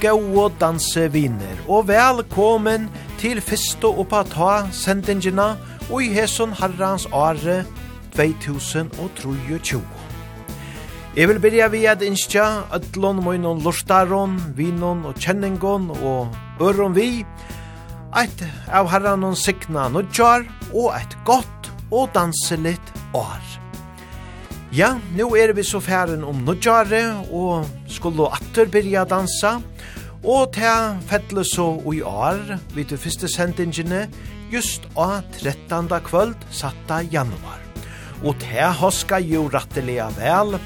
gode danseviner, og velkommen til fyrste oppa ta sendingina og i hesson herrans are 2023. Jeg vil byrja vi at innskja ødlån møynon lortaron, vinon og kjenningon og øron vi, eit av herranon sikna nudjar og eit godt og danselitt år. Ja, nu er vi så færen om nudjare og skulle atter byrja dansa, og Og til fettle så i år, vi til første sendingene, just av 13. kvöld, 7. januar. Og til hoska jo rattelega vel,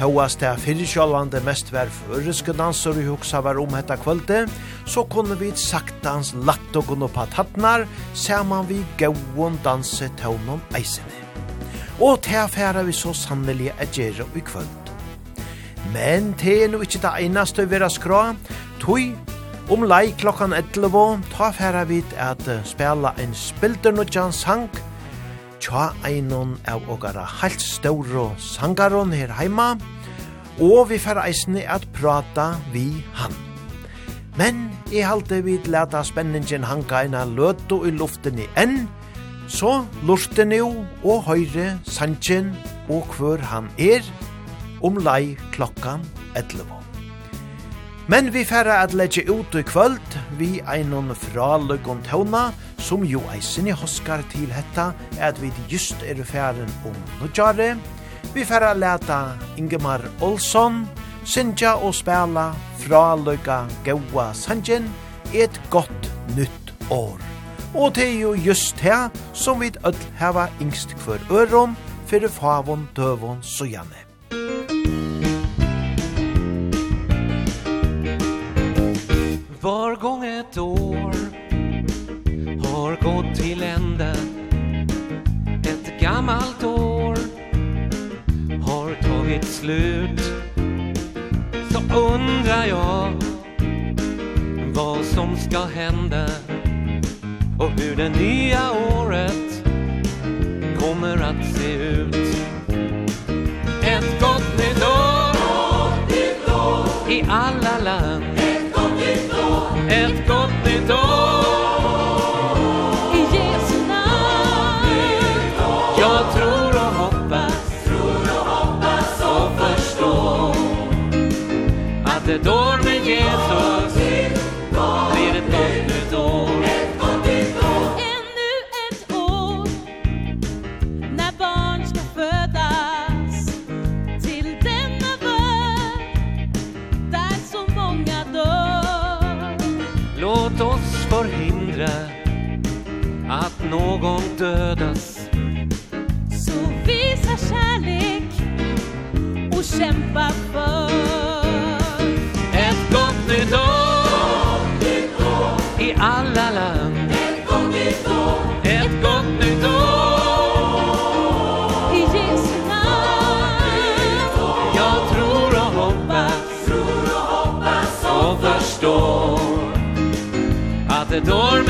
Hauas til fyrirkjallande mest vær føreske danser i hugsa var om hetta kvölde, så kunne vi saktans latt og gunn oppa tattnar, saman vi gauon danse taunon eisene. Og til affæra vi så sannelig er gjerra i kvöld. Men til er no ikkje det einaste vera skra, tui. Om lei klokkan 11, ta færa vid at spela en spilder nudjan sang, tja einon av ogara halt stauro sangaron her heima, og vi færa eisne at prata vi han. Men i halte vi leta spenningen hanga eina løtu i luften i enn, så lurte nu og høyre sangen og hver han er, om lei klokkan 11. Men vi færa at leggja ut i kvöld vi einon fraløkon tåna som jo eisen i hoskar til hetta at vi just er færen om nødjare. Vi færa leta Ingemar Olsson synja og spela fraløka gaua sanjen et gott nytt år. Og det er jo just her som vi ødel hava yngst kvar øron fyrir favon døvon sujane. var gång ett år Har gått till ända. Ett gammalt år Har tagit slut. Så undrar jag Vad som ska hända Och hur det nya året Kommer att se ut. Ett gott nytt år I alla land. Lord. dödas. Så visa kärlek och kämpa för. Ett gott nytt år i alla land. Ett gott nytt år. Ett gott nytt år. I Jesu namn. Jag tror och hoppas tror och hoppas och förstår att ett år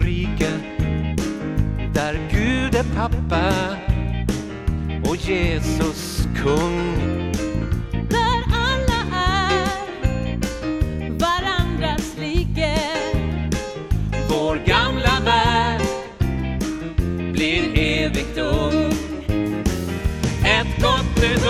rike Där Gud är pappa Och Jesus kung. Där alla är varandras like. Vår gamla värld Blir evigt ung. Ett gott nytt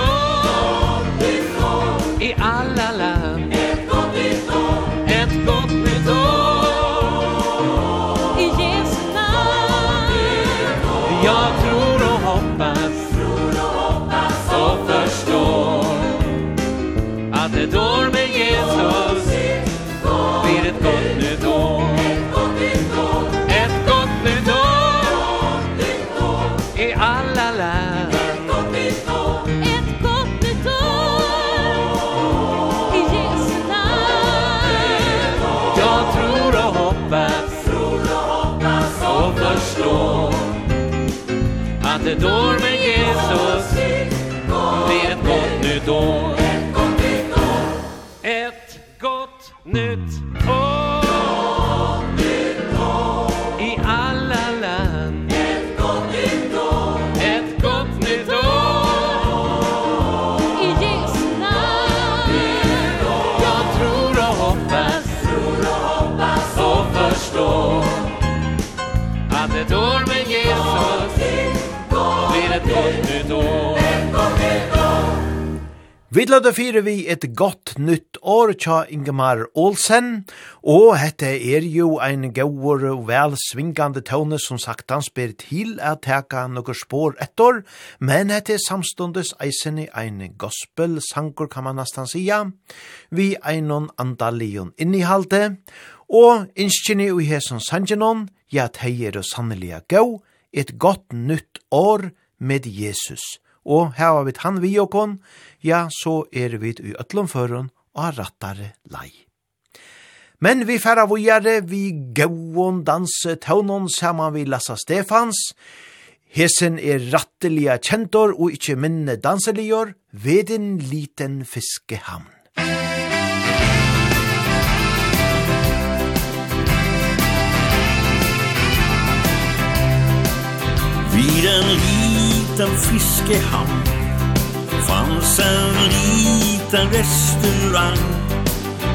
nytt år med Jesus blir ett gott nytt år. Vi lade fire vi et godt nytt år tja Ingemar Olsen, og hette er jo ein gauur og vel svingande tøvne som sagt han spyr til at teka nokkur spår ettor, men hette er samstundes eisen i ein gospel sangur kan man nastan sia, vi einon andalion innihalde, og innskjini ui hesson sangenon, ja teier og sanneliga gau, et godt nytt år med Jesus og hava vit han vi okon, ja, så er vit i ötlom førun og rattare lei. Men vi færa vujare, vi gauon danse taunon saman vi Lassa Stefans, Hesen er rattelige kjentor og ikkje minne danseligjor ved en liten fiskehamn. Vid en liten liten fiskehamn Fanns en liten restaurang.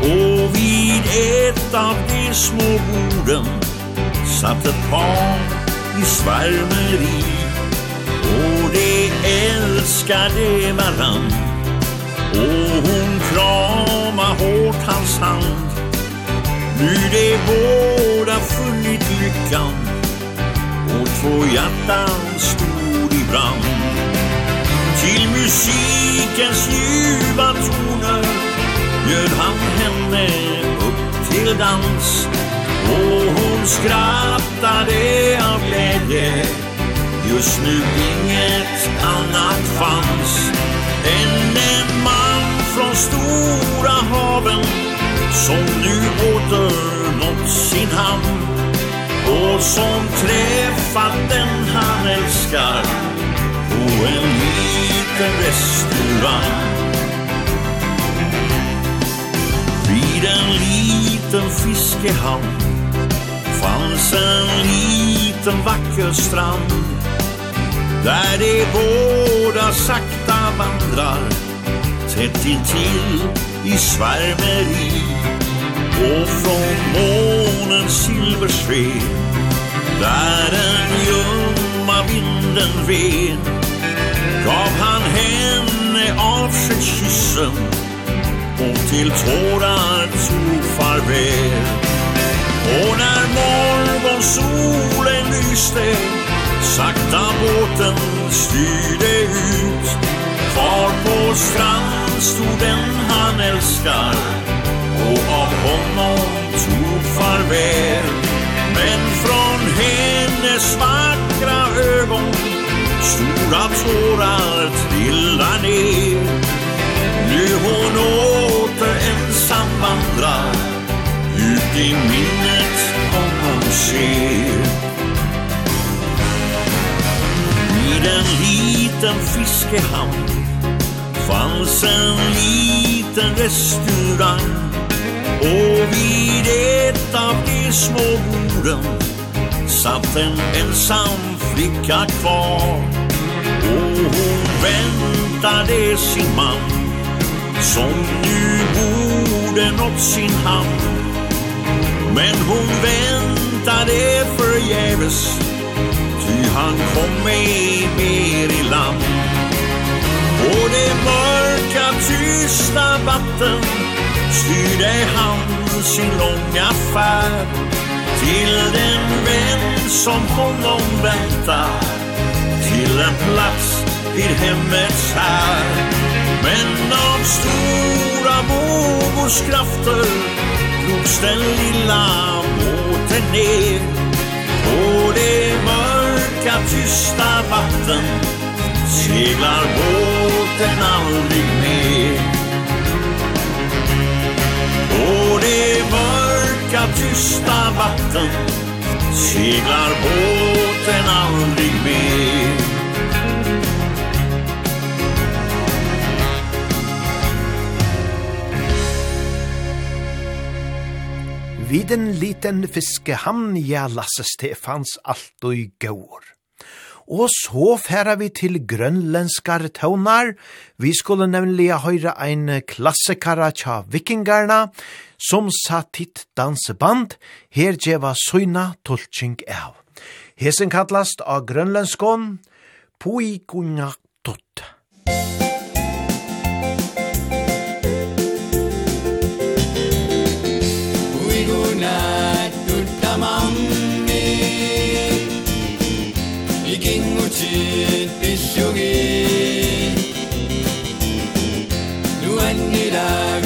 Och vid ett av de små borden Satt ett par i svärmeri Och de älskade varann Och hon krama hårt hans hand. Nu de båda funnit lyckan Och två hjärtan stod fram. Till musikens ljuva toner Bjöd han henne upp till dans. Och hon skrattade av glädje. Just nu inget annat fanns Än en man från stora haven Som nu åternått sin hamn. Och som träffat den han älskar. When we eat the Vid en liten fiskehamn Fanns en liten vacker strand. Där de båda sakta vandrar Tätt intill i svärmeri. Och från månens silversken Där en ljumma vinden ven gav han henne av sig kyssen och till tårar tog farväl. Och när morgonsolen lyste sakta båten styrde ut kvar på strand stod den han älskar och av honom tog farväl. Men från hennes vackra ögon Stora tårar trillar ner. Nu hon åter ensam vandrar Ut i minnet honom ser. Vid en liten fiskehamn Fanns en liten restaurang. Och vid ett av de små borden satt en ensam flicka kvar. Och hon väntade sin man Som nu borde nått sin hand Men hon väntade förgäves Ty han kom ej mer i land. På det mörka tysta vatten Styrde han sin långa färd. Till den vän som honom väntar. Till en plats vid hemmets här. Men av stora vågors krafter Drogs den lilla båten ner. På det mörka tysta vatten Seglar båten aldrig mer. mörka tysta vatten Seglar båten aldrig mer Vid en liten fiskehamn, ja, Lasse Stefans alt og i gåur. Og så færa vi til grønlenskar tøvnar. Vi skulle nemlig høyre ein klassikara tja vikingarna, som satt hitt danseband, her djeva søyna tolking av. Hesen kallast av grønlandskån, Puikunaktot. Musikk chit bishugi Luan nilag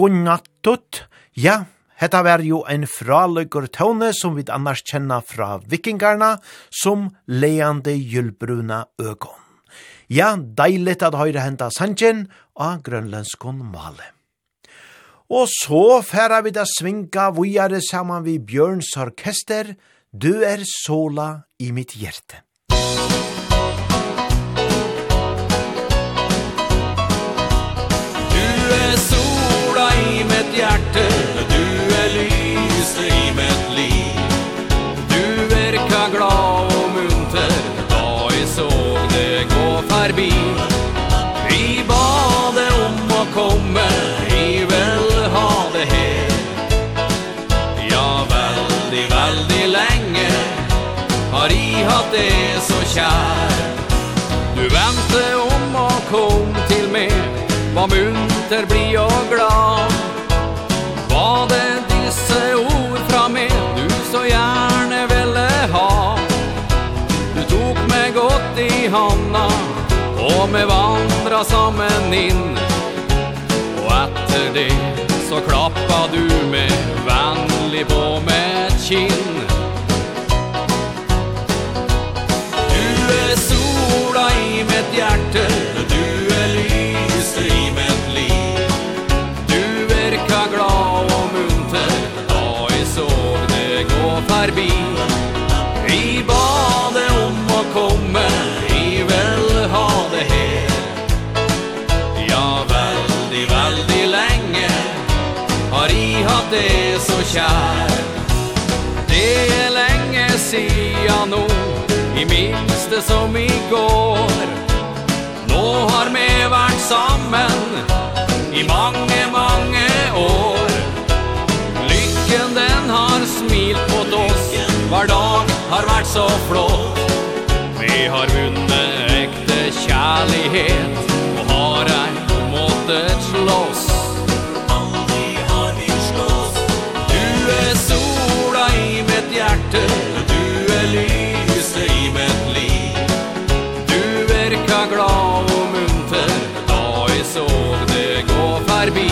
Gunnatut. Ja, hetta var jo ein fraløygur tone som vi annars kjenna fra vikingarna som leande gyllbruna øgon. Ja, deiligt at høyre henta sanjen av grønlandskon male. Og så færa vi da svinga vujare saman vi Bjørns orkester, du er sola i mitt hjerte. hjerte Du er lyset i mitt liv. Du verka glad og munter Da jeg så det gå forbi. Vi bad det om å komme Vi vil ha det her. Ja, veldig, veldig lenge Har jeg hatt det så kjær. Du vente om å komme til meg Var munter, bli og glad hadde disse ord fra meg. Du så gjerne ville ha. Du tok meg godt i handa Og me vandra sammen inn. Og etter det så klappa du meg Vennlig på meg kinn. kjær Det er lenge siden nå I minste som som igår. Nå har vi vært sammen I mange, mange år. Lykken den har smilt mot oss Hver dag har vært så flott. Vi har vunnet ekte kjærlighet Og har ei måttet slåss. hjerte Du er lyset i mitt liv. Du verkar glad og munter Da jeg såg det gå forbi.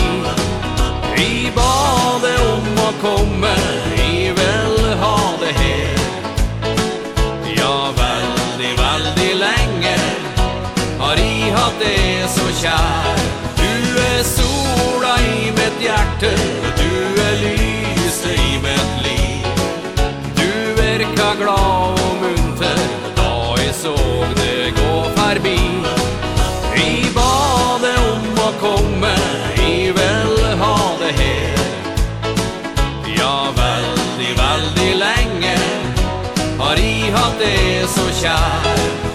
Vi ba det om å komme Vi vil ha det her. Ja, veldig, veldig lenge Har jeg hatt det så kjær. Du er sola i mitt hjerte Du det är så kjær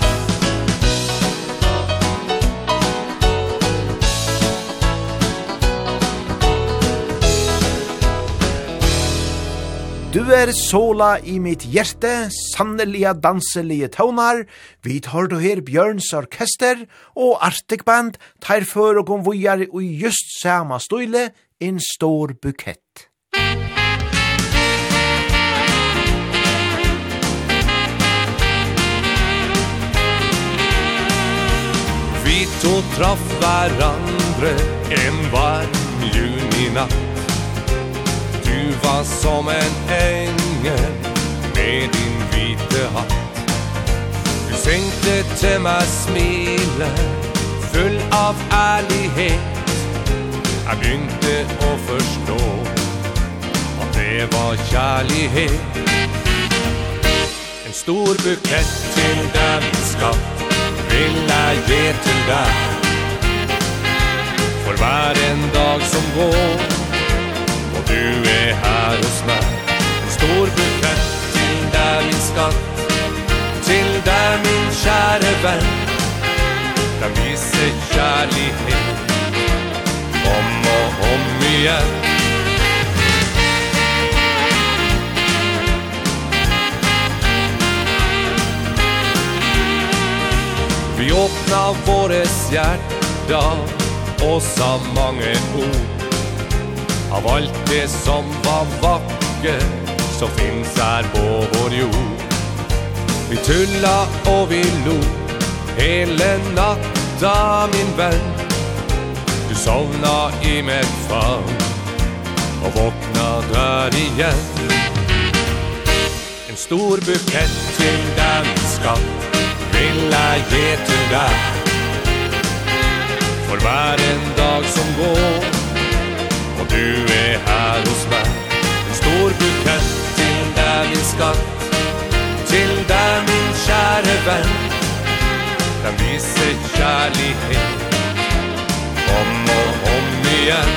Du er sola i mitt hjerte, sannelige danselige tøvnar, vi tar du her Bjørns orkester og Arctic Band tar før og kom vujar i just sama støyle, en stor bukett. då traff hverandre en varm juninatt Du var som en engel med din hvite hatt. Du senkte til meg smilet full av ærlighet. Jeg begynte å forstå at det var kjærlighet. En stor bukett til deg min skatt lilla getingar För en dag som går. Och du är här hos mig Stor bukett till där min skatt. Till där min käre vän. Där vi ser kärlighet. Om och om igen. Vi åpna våres hjärta och sa mange ord Av allt det som var vackert som finns här på vår jord. Vi tulla och vi lo Hele natta min vän. Du sovna i mitt fall Och vakna där igen. En stor bukett till den skatt Lilla getunga För varje dag som går Och du är här hos mig En stor bukett till där min skatt. Till där min käre vän Den viser kärlighet Om och om igen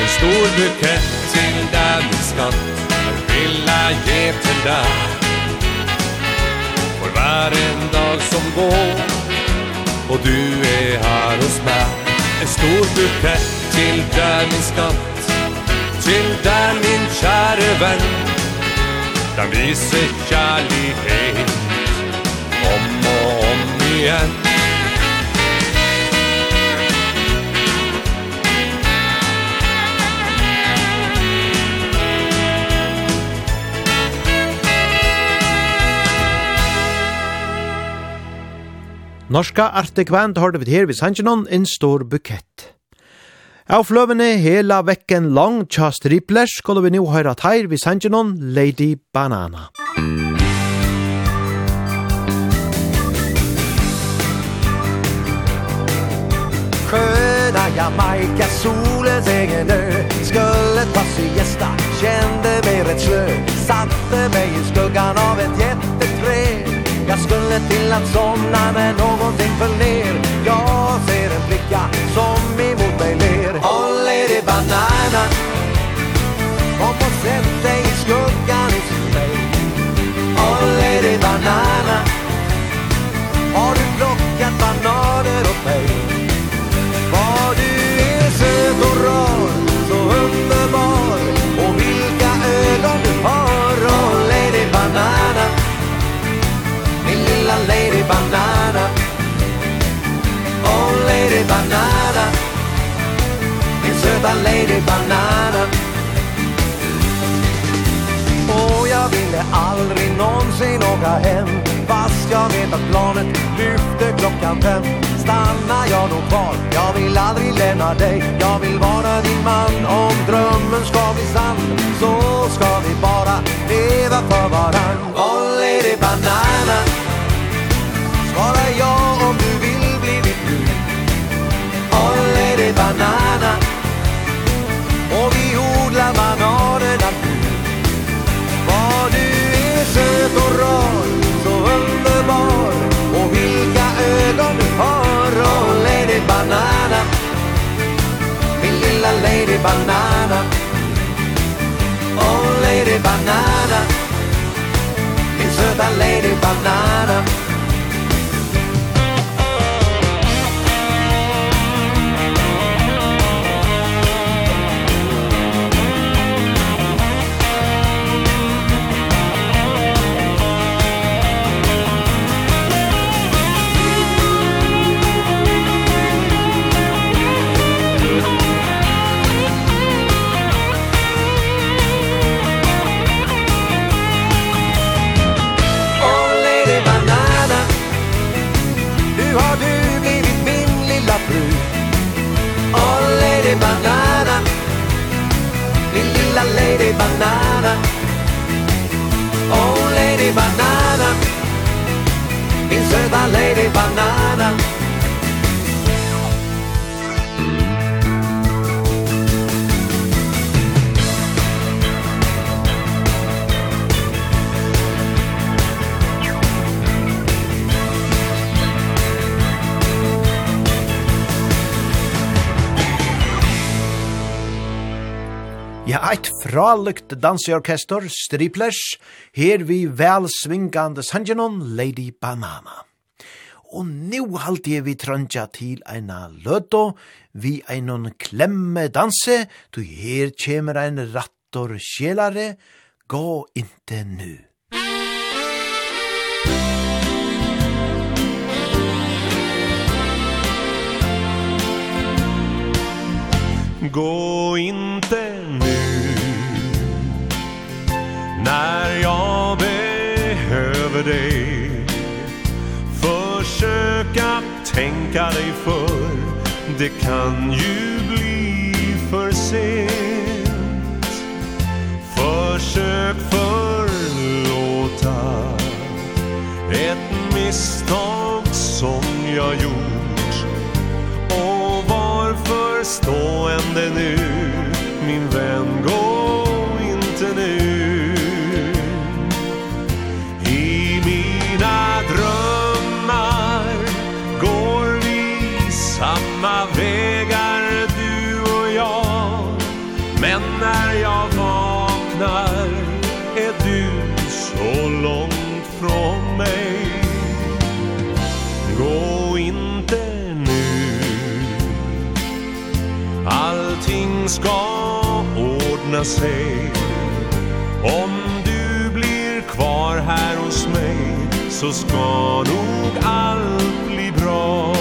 En stor bukett till där min skatt. Jag vill ge till där For hver en dag som går Og du er her hos meg. En stor bukett til deg min skatt Til deg min kjære venn. Den viser kjærlighet Om og om igen Norska artikvand har det her vid Sanchinon en stor bukett. Av fløvene hela vekken lang tja stripler skulle vi nu høyra teir vid Sanchinon Lady Banana. Sköna Jamaica, solens egen ö Skulle ta siesta, kände mig rätt slö Satte mig i skuggan av ett jätte Jag skulle till att somna men någonting föll ner Jag ser en flicka som emot mig ler. Oh lady banana. Kom och sätt dig i skuggan hos mig Oh lady banana. Har du Lady Banana. Oh Lady Banana. En söta Lady Banana. Oh jag ville aldrig någonsin åka hem. Fast jag vet att planet lyfte klockan fem. Stanna jag nog kvar, jag vill aldrig lämna dig. Jag vill vara din man, om drömmen ska bli sann Så ska vi bara leva för varann. Oh Lady Banana. Bara jag om du vill bli mitt nu Olle det banana. Och vi odlar bananerna nu Vad du är söt och rar Så underbar. Och vilka ögon du har. Oh lady banana. Min lilla lady banana. Oh lady banana. Min söta lady banana. vellykt danseorkester Striplers, her vi vel svingande sangenon Lady Banana. Og nu halde vi trøndja til eina løto, vi einon klemme danse, du her kjemer ein rattor sjelare, gå inte nu. Gå inte nu När jag behöver dig Försök att tänka dig för. Det kan ju bli för sent. Försök förlåta Ett misstag som jag gjort. Och varför stående nu? Min vän, gå inte nu. Allting ska ordna sig. Om du blir kvar här hos mig Så ska nog allt bli bra.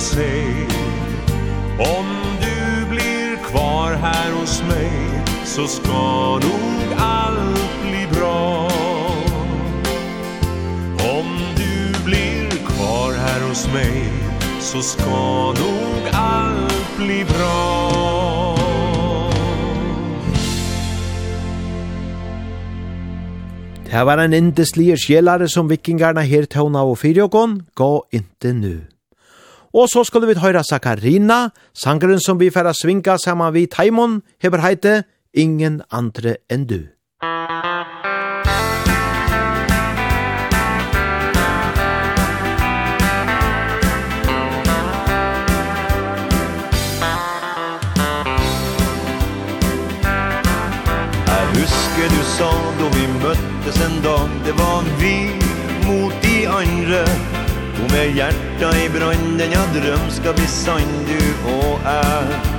sig. Om du blir kvar här hos mig Så ska nog allt bli bra. Om du blir kvar här hos mig Så ska nog allt bli bra. Det var en indeslige sjelare som vikingarna her tåna og fyrjåkon, gå inte nu. Og så skulle vi høyra Sakarina, sangeren som vi færa svinga saman vi Taimon, heber heite Ingen andre enn du. husker du sa då vi möttes en dag Det var vi mot de andre Og med hjärta i brönd Den jag dröm ska bli sann du og jeg.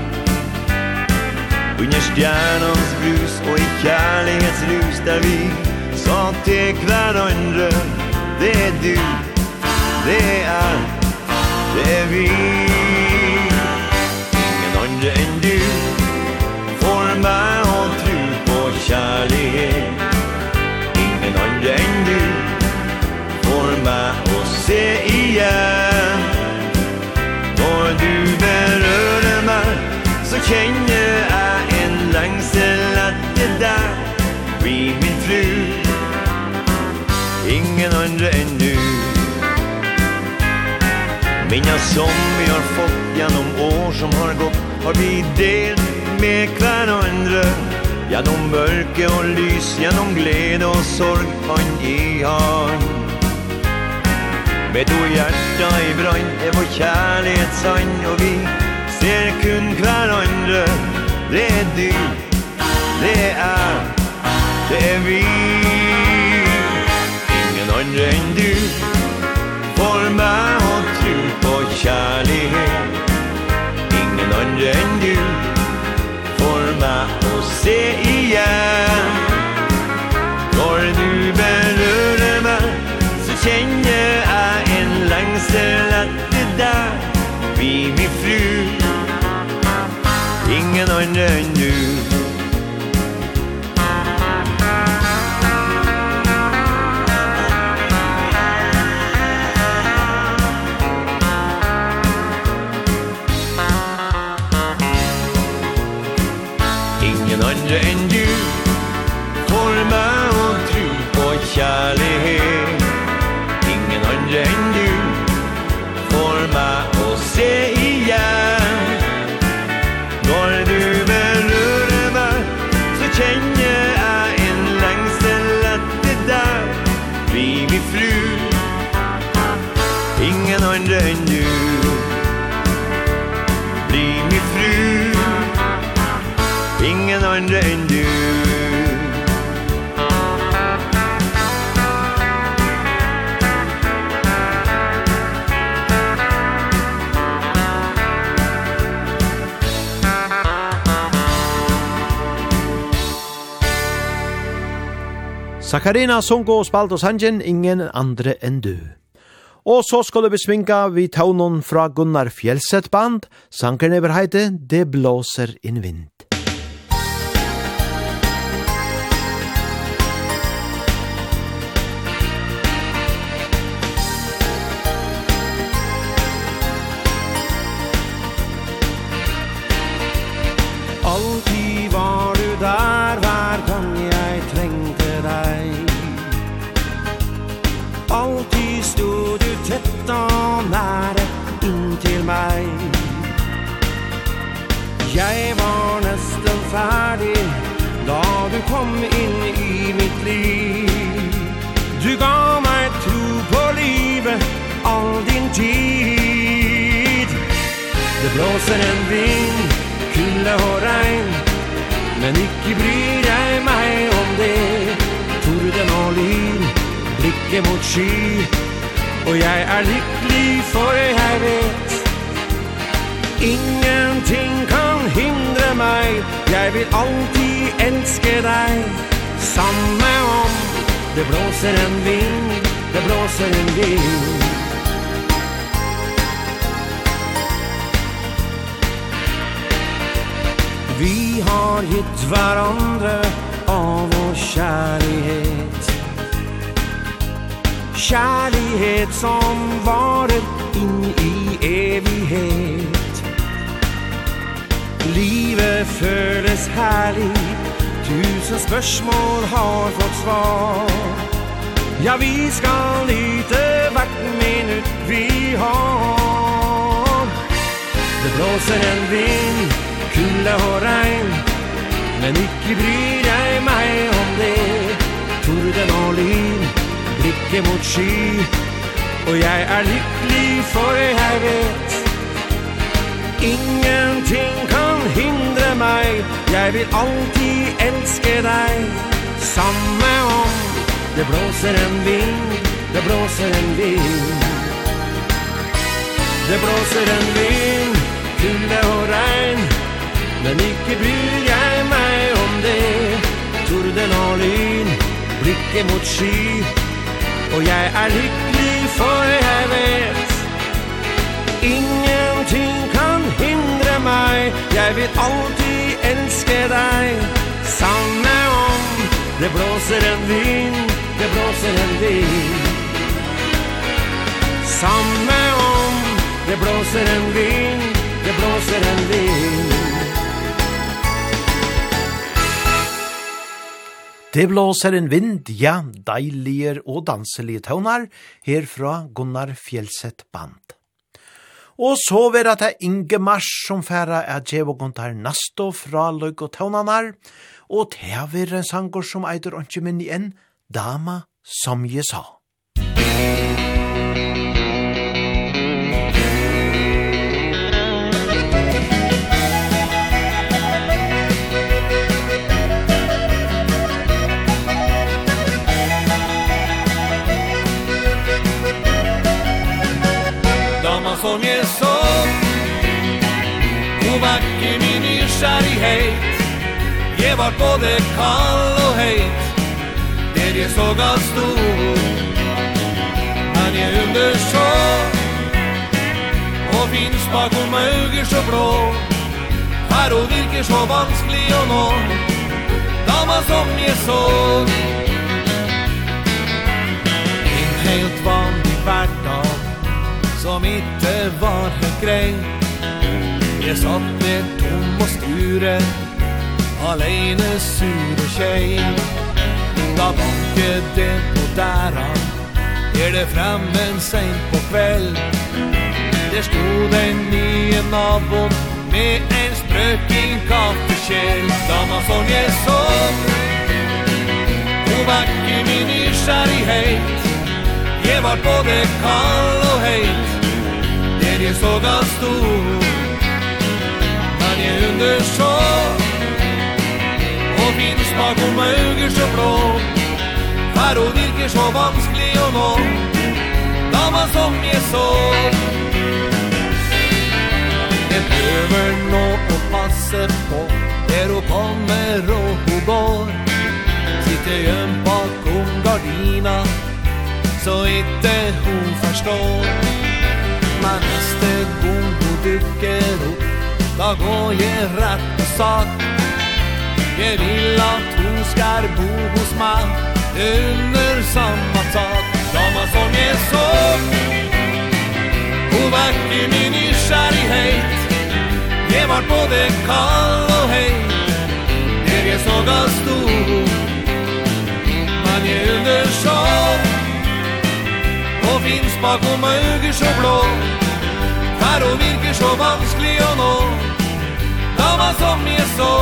Under stjärnans brus og i kärleksrus der vi sa til hverandre Det er du, det är, det er vi. Ingen andre enn du. kjenner jeg en lengsel langselatte der. Vi min fru. Ingen andre enn du. Minna som vi har fått gjennom år som har gått Har vi delt med hverandre. Gjennom mørke og lys, gjennom glede og sorg Han i han Med to hjerta i brann, vår kjærlighet sann Og vi ser kun hverandre Det er du, det er det er vi. Ingen andre enn du. Får meg å tro på kjærlighet. ingen annen Sakarina Songo spalt og sangen, ingen andre enn du. Og så skulle vi svinga vi taunon fra Gunnar Fjellset band, sankerne over heite, det blåser in vind. meg Jeg var nesten ferdig Da du kom inn i mitt liv. Du ga meg tro på livet All din tid. Det blåser en vind Kulle og regn Men ikke bryr jeg meg om det. Torden og lyn Blikket mot sky. Og jeg er lykkelig for jeg vet Ingenting kan hindre meg. Jeg vil alltid elske deg. Samme om Det blåser en vind Det blåser en vind. Vi har gitt varandra av vår kärlighet Kjærlighet som varer in i evighet livet føles herlig. Tusen spørsmål har fått svar. Ja, vi skal nyte hvert minutt vi har. Det blåser en vind, kulde og regn. Men ikke bryr jeg meg om det. Torden og lyn, blikket mot sky. Og jeg er lykkelig for jeg vet Ingenting kan hindre meg. Jeg vil alltid elske deg. Samme om Det blåser en vind Det blåser en vind. Det blåser en vind Kulde og regn. Men ikke bryr jeg meg om det. Torden og lyn Blikket mot sky. Og jeg er lykkelig for jeg vet Ingenting kan med meg Jeg vil alltid elske deg Samme om Det blåser en vind Det blåser en vind. Samme om Det blåser en vind Det blåser en vind. Det blåser en vind, ja, deilige og danselige tøvnar, herfra Gunnar Fjellseth Band. Og så vil det Inge Mars som færa er djevågon tar nasto fra løg og tøvnanar, og det vera en sangur som eitur ikke minn igjen, Dama som jeg sa. Musikk kärlighet Jeg var både kall og heit. Der jeg så allt stod Han jag undersåg Og finns bakom öger så blå Her og virker så vanskelig å nå Dama som jeg så En helt vanlig hverdag. Som inte var helt grei Jeg satt med tom skure Alene sur og tjej Da banket det på dæra Er det frammen sent på kveld. Der stod en nye nabon Med en sprøking kaffekjell Dama som jeg så Hun vakker min nysgjerrighet. Jeg var både kall og heit. Der jeg så gav stor kunder så Og min smak om auger så blå Her hun virker så vanskelig å nå Dama som jeg så Jeg prøver nå å passe på. Der hun kommer og hun går Sitter hjem bakom gardina Så ikke hun forstår Men neste gang hun dykker opp Da går jeg rett på sak. Jeg vil at hun skal bo hos meg Under samme tak. Dama som jeg så. Hun vekker min nysgjerrighet. Jeg var både kall og hei Når jeg så gav stor. Men jeg underså Og finnes bakom øyne så blå. Her og virker så vanskelig å nå som är så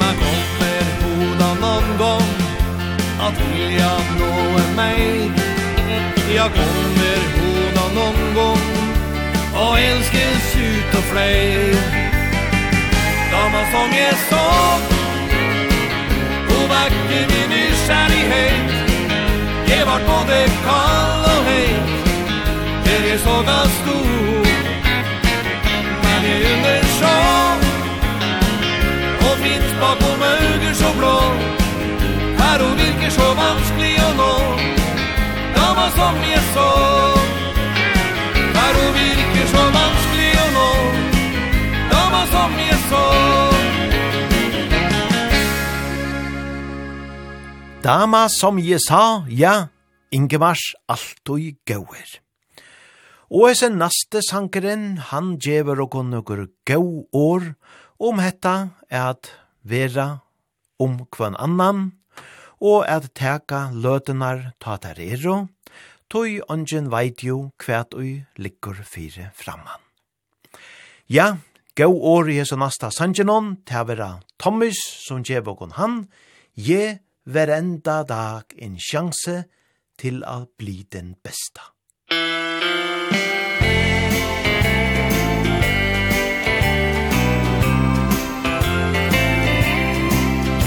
Man kommer hoda någon gång Att vilja nå en mig. Jag kommer hoda någon gång Och älskes ut och fler Damas som jag så Och vacker min nykärlighet Det vart både kall och hejt Det är så ganska stor sjal Og finnes bakom auger så blå Her hun virker så vanskelig å nå. Dama som jeg så Her hun virker så vanskelig å nå. Dama som jeg så. Dama som jeg sa, ja, Ingevars altoi gauer. Og hese naste sankeren, han djever og konnukur gau år, om hetta er at vera om kvann annan, og at teka løtenar ta ter ero, tøy ongen veit jo kvæt ui liggur fire framman. Ja, gau år i hese nasta sangenon, ta vera Thomas som djever og han, je verenda dag en sjanse til a bli den besta.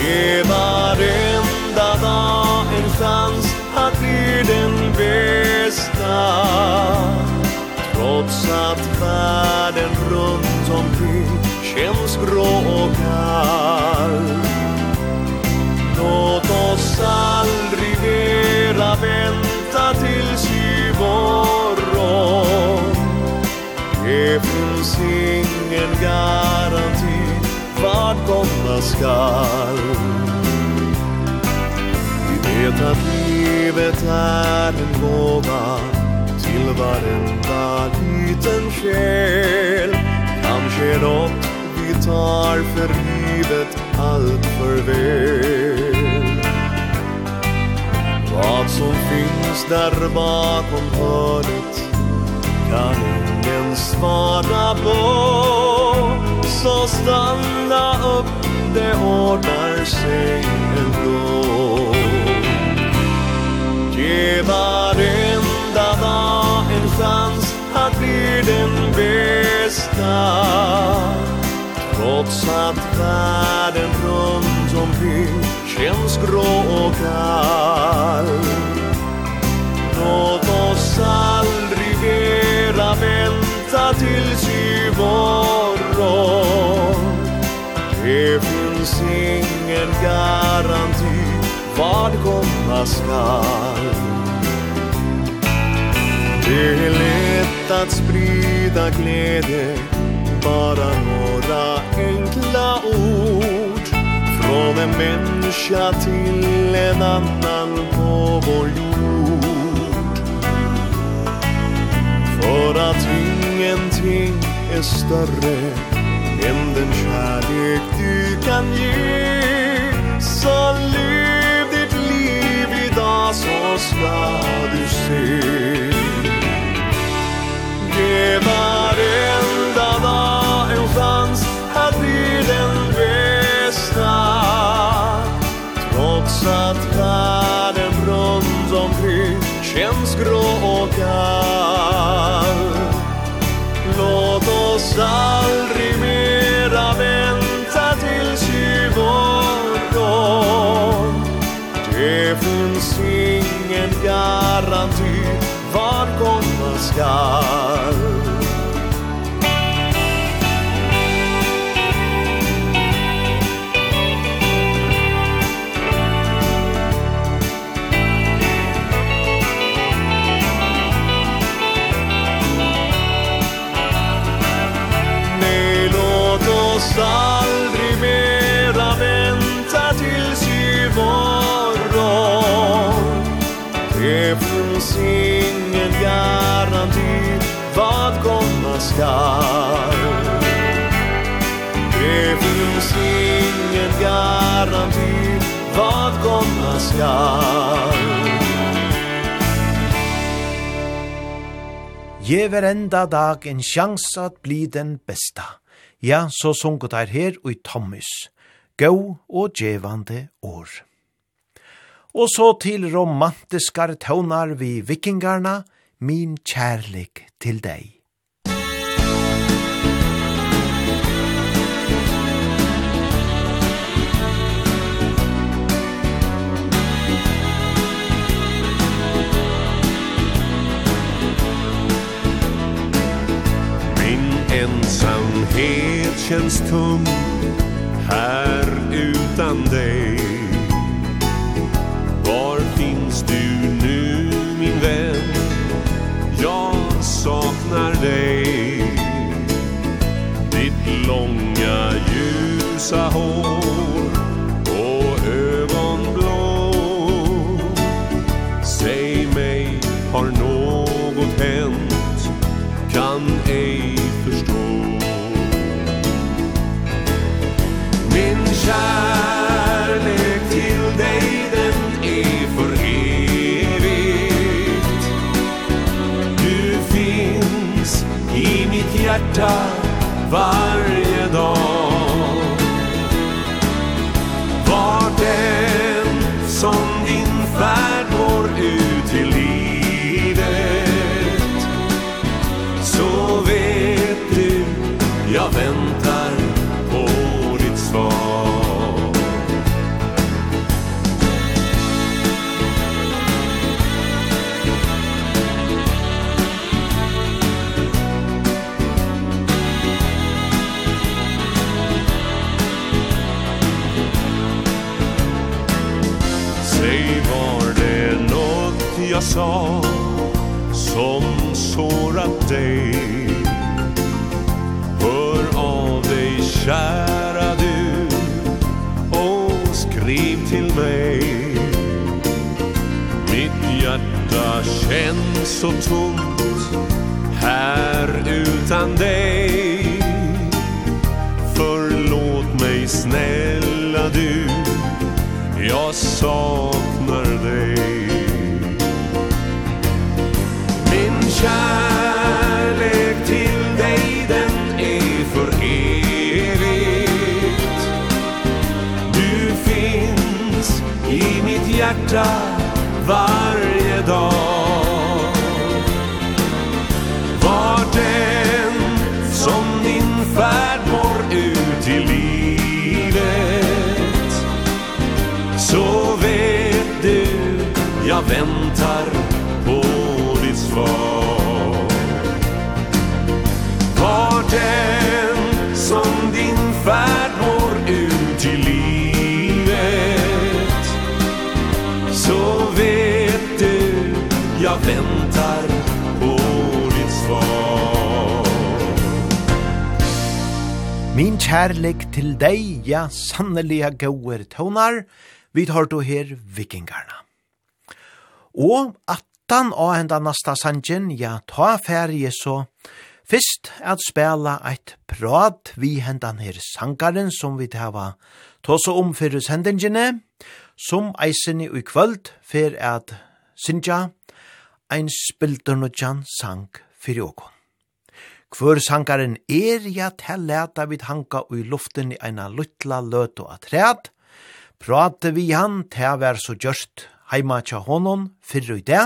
Ge varenda dag en chans att bli den bästa. Trots att världen runt omkring känns grå och kall. Låt oss aldrig mera vänta tills i morgon Det finns ingen gall skall Vi vet att livet är en gåva Till varenda liten själ Kanske något vi tar för livet allt för väl Vad som finns där bakom hörnet Kan ingen svara på. Så stanna upp det ordnar sig ändå. Ge varenda dag en chans att bli den bästa. Trots att världen runt omkring känns grå och kall. Låt oss aldrig mera vänta tills i vår finns ingen garanti vad komma skall. Det är lätt att sprida glädje Bara några enkla ord. Från en människa till en annan på vår jord. För att ingenting är större än den kärlek du kan ge Så lev ditt liv idag så ska du se. Ge varenda dag en chans enda dag en sjans at bli den besta. Ja, så sunket er her og i Thomas. Gå og djevande år. Og så til romantiskar tøvnar vi vikingarna, min kjærlig til deg. Ensamhet känns tom här utan dig Var finns du nu min vän? Jag saknar dig Ditt långa ljusa hår kärlek till dig den är för evigt. Du finns i hjärta varje jag sa Som sårat dig. Hör av dig kära du Och skriv till mig. Mitt hjärta känns så tomt Här utan dig. Förlåt mig snälla du Jag saknar dig. kärlek till dig den är för evigt. Du finns i mitt hjärta varje dag. Var den som din färd går ut i livet. Så vet du, jag väntar på ditt svar. den som din färd går ut i livet. Så vet du, jag väntar på ditt svar. Min kärlek till dig, ja sanneliga gåer tonar Vi tar då her vikingarna. Og attan av enda nasta sanjen, ja, ta færje så, Fyrst at spela eit prat vi hendan her sangaren som vi hava tåsa om fyrir sendingene, som eisen i kvöld fyrir at synja ein spildernodjan sang fyrir okon. Kvør sangaren er ja til leta vid hanka ui luften i eina luttla løtu at træd, prate vi han til vær så gjørst heima tja honom fyrir i det,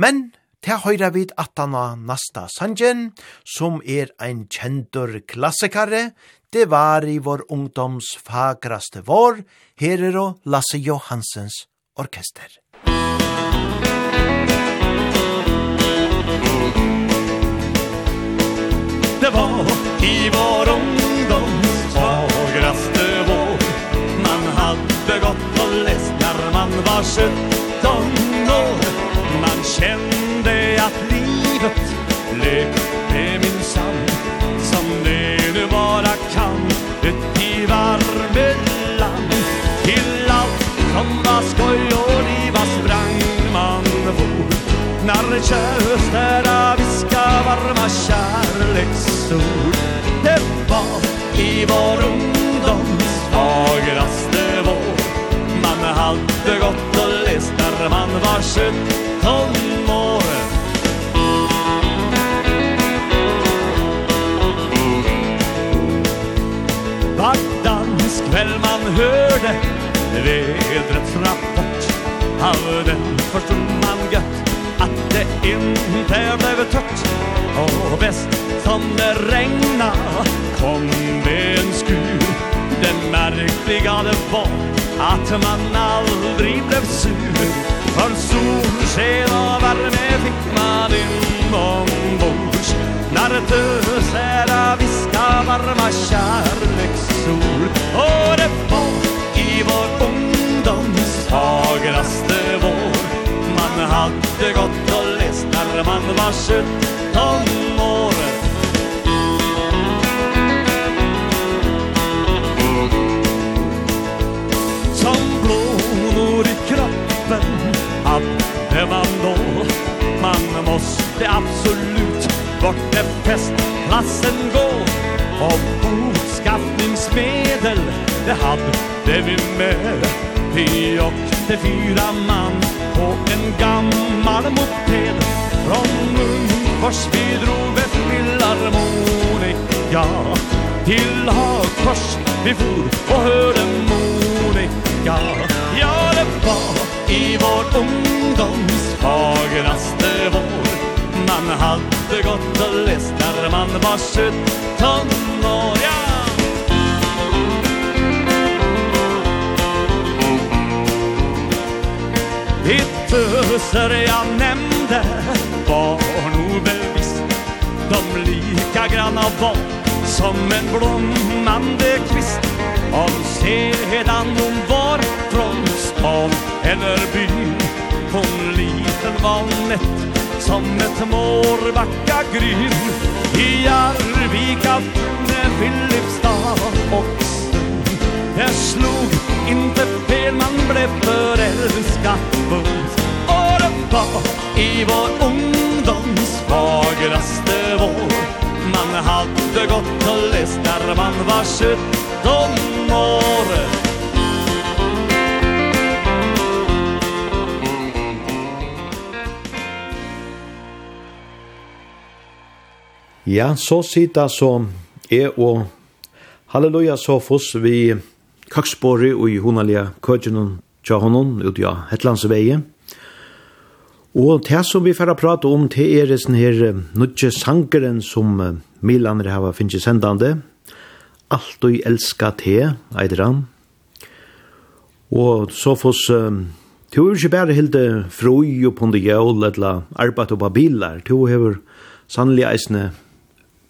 men til høyra vid atana nasta sangen, som er ein kjendur klassikare, det var i vår ungdoms fagraste vår, her er og Lasse Johansens orkester. Det var i vår ungdoms fagraste vår, man hadde gått og lest når man var sjutton år, man kjente sätt Lek med min sand Som det nu bara kan. Ut i varme land Till allt som var skoj och liva sprang man vår När kärstära viska varma kärleksord Det var i vår ungdoms fagraste vår. Man hade gått och läst när man var sjutton. gjorde ved en rapport Av den första man gött Att det inte blev tött Och bäst som det regna Kom det en skur. Det märkliga det var Att man aldrig blev sur. För solsken och värme fick man inombords När dösära viska varma kärleksord Och var ungdoms fagraste vår. Man hadde gått og lest När man var 17 år. Som blånor i kroppen hadde man då. Man måste absolut bort till festplatsen gå Och boskaffningsmed medel Det hade vi med. Vi åkte fyra man På en gammal moped. Från Munkfors vi drog med filharmonika Till Hagfors vi for och hörde monika Ja, det var i vår ungdoms fagraste vår. Man hade gått och läst när man var sjutton år. Ja, Spöser jag nämnde var nog bevisst. De lika granna var som en blommande kvist. Om sedan hon var från stan eller by. Hon liten var nätt som ett mårbacka gryn. I Arvika, Filipstad och Jag slog inte fel, man blev förälskad fullt Och det var i vår ungdoms fagraste vår Man hade gått och läst när man var 17 år. Ja, så sita så er og halleluja så foss vi kakspori og i hunalia kødjenon tja honom ut ja Hetlandsveie. Og det som vi får prata om det er den her nudje sangeren som Milaner hava finnje sendande. Alt og elska te, eider han. Og så fås um, Du er ikke bare helt frøy og på det jævl eller arbeid og på bilar. Du har sannelig eisne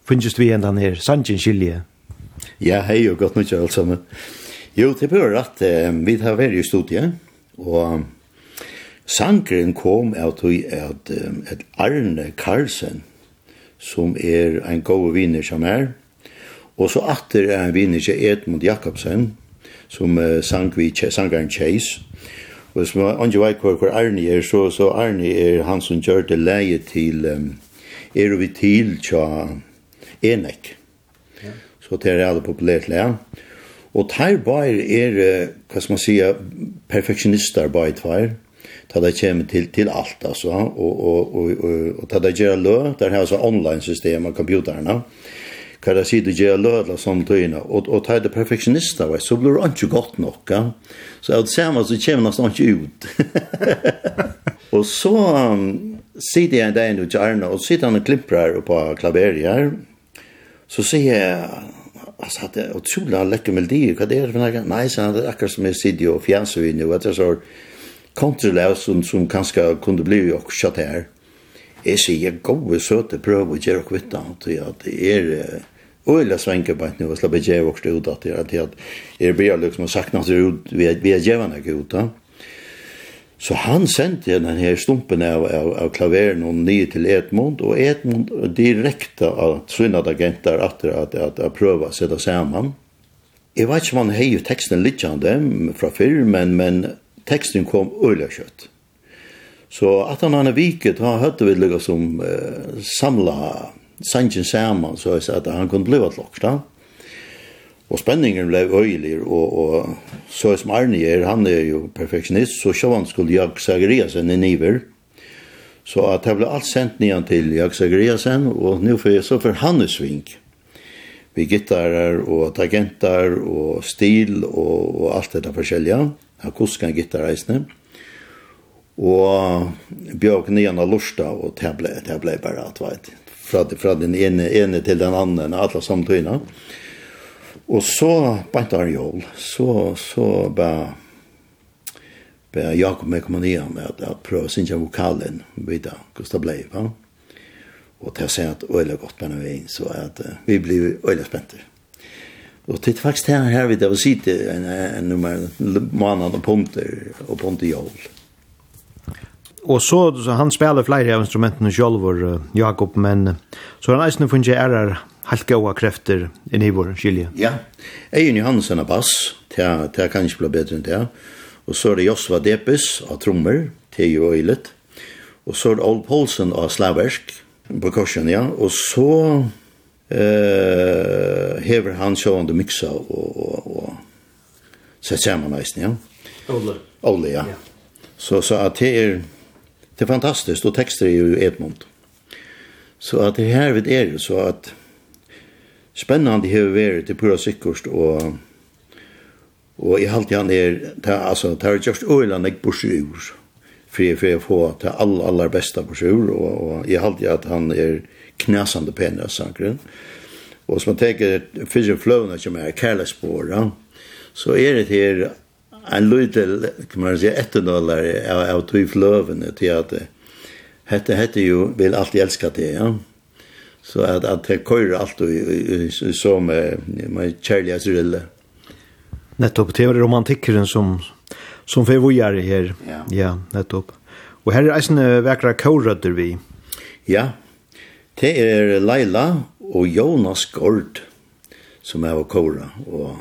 finnes vi enn her sannsyn skilje. Ja, hei og godt nytt alt sammen. Jo, det bør at eh, vi tar vært i studiet, og sangren kom av tog at, at Arne Karlsen, som er en god vinner som er, og så atter er en vinner som Edmund Jakobsen, som eh, sang vi sangren Chase, og som er andre vei hvor, hvor Arne er, så, så Arne er han som gjør det leie til, um, er vi til tja Enek. Ja. Så det er alle populært leie. Ja Og teir bare er, hva skal man sige, perfektionister bare tvær. ta det kommer til, til alt, altså, og, og, og, og, og ta det gjør lø, der har altså online-system av computerene, hva det sier du gjør lø, eller sånn tøyene, og, og ta det perfeksjonister, så blir det ikke godt nok, ja. Så jeg ser meg, så kommer nesten ikke ut. og så um, sitter jeg en dag inn i Arne, og sitter han og klimprar på klaveriet her. så sier jeg, altså, hadde jeg utrolig lekkere melodier, hva det er for noe? Nei, så hadde akkurat som jeg sitter og fjanser vi nå, at jeg så kontralaus som, som kanskje kunne bli jo og kjatt her. Jeg sier gode, søte prøver å gjøre og kvitte, at det er... Uh, Ola svänker på nu och slapp ge vart det ut att det att jag är blir liksom sagt saknat ut vi vi ger henne ut Ja. Så han sendte den her stumpen av, av, av klaveren og nye til Edmund, og Edmund direkte av Trinad agenter etter at, at, at prøve å sette sammen. Jeg vet ikke om han har jo teksten litt av dem fra før, men, men teksten kom øyelig kjøtt. Så at han hadde viket, han hørte vi liksom som eh, samla sangen sammen, så at han kunne bli et lokk, da. Og spenningen ble øyelig, og, og så som Arne er, han er jo perfektionist, så sjåan skulle jag Zagreasen i niver. Så at det ble alt sendt nian til jag Zagreasen, og nu får jeg så for hans svink. Vi gittarer og tagentar og stil og, og alt det forskjellige. Han kuskan gittareisene. Og Bjørk nian av Lursta, og det ble, det ble bare at veit. Fra, fra den ene, ene til den andre, alle samtøyene. Og Og så, bant av jól, så, så ba, ba Jakob med komme ned med at, at prøve å synge vokalen vidda, hvordan det ble, va? Og til å si at øyla godt med inn, så at uh, vi blir øyla spenter. Og til faktisk her, her vid det å sitte en, en, en nummer måned og punkter og punkter jól. Mm og så, så han spelar flere av instrumentene selv, uh, Jakob men så han nästan fungerar helt gode krefter inn i vår skilje. Ja. Ejen Johansen av bass, det det kan ikke bli bedre enn det. Og så er det Josva Depes av trommer, til jo øylet. Og Och så er det Old Paulsen av slaversk, percussion, ja. Og så eh hever han sjående mixa og, og, og sett sammen eisen, ja. Ole. Ole, ja. ja. Så, så at det är det är fantastiskt och tekster är ju Edmund. Så at det här vid er så att spännande hur vært är till pura Sikkerst, och och i allt jag ner ta alltså er just öland jeg på sjur för för jag får ta all allra bästa på sjur och och i allt jag att han är knasande penna saker. Och som man tänker fløvene som är kärleksspår så är det här en lydel, kan man säga, etternålare av, av tog flövene till att hette hette ju vill alltid älska det, ja. Så att, att det kör allt och som med kärliga syrille. Nettopp, det var romantikeren som, som för vad gör här. Ja, ja nettopp. Och här är en vackra kårrötter vi. Ja, det är Leila och Jonas Gord som är och kåra och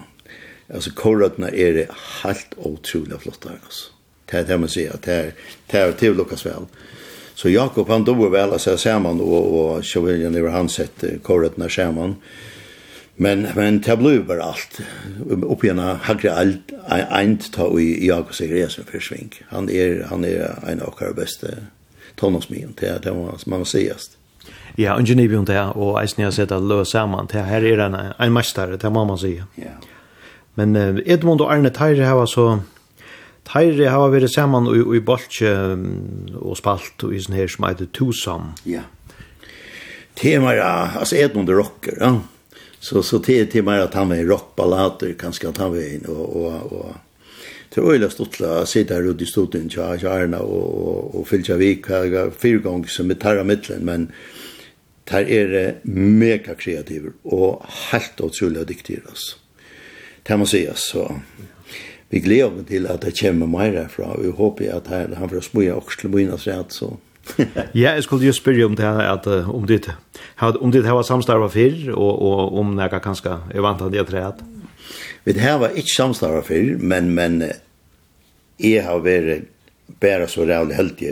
alltså korrötterna är det helt otroligt flotta alltså. Det här man säger att det här det här till Lukas väl. Så Jakob han dog väl alltså samman och och Chauvelin över han sett korrötterna samman. Men men det blev bara allt upp i en högre allt en ta i Jakobs resa för svink. Han är han är en av våra bästa tonårsmän. Det det man man sägast. Ja, och Genève och där och Eisner sätter lösa samman. Det här är en en mästare, det må man säga. Ja. Men uh, Edmund og Arne Teire hava så Teire hava vært saman i, i boltje og spalt og i sånn her som heter Tusam. Ja. Temaer, altså Edmund er rocker, ja. Så, så tema at han är rockballader, kanskje at han var och og, og, og Det var øyla stuttla å ute i studien til Arna och och, och Filcha vik fyra gånger som med tar mittlen, men men är det mega kreativ och helt otroligt dyktig, alltså kan man säga så vi glädjer till att det kommer mer härifrån vi håper att her, han får smöja och slumina så att så ja, jeg skulle jo spørre om det her, at, uh, om ditt, om ditt her var samstarva fyrr, og, og om nega kanskje er vant av det treet. Vi her var ikke samstarva fyrr, men, men jeg har vært bare så rævlig heldig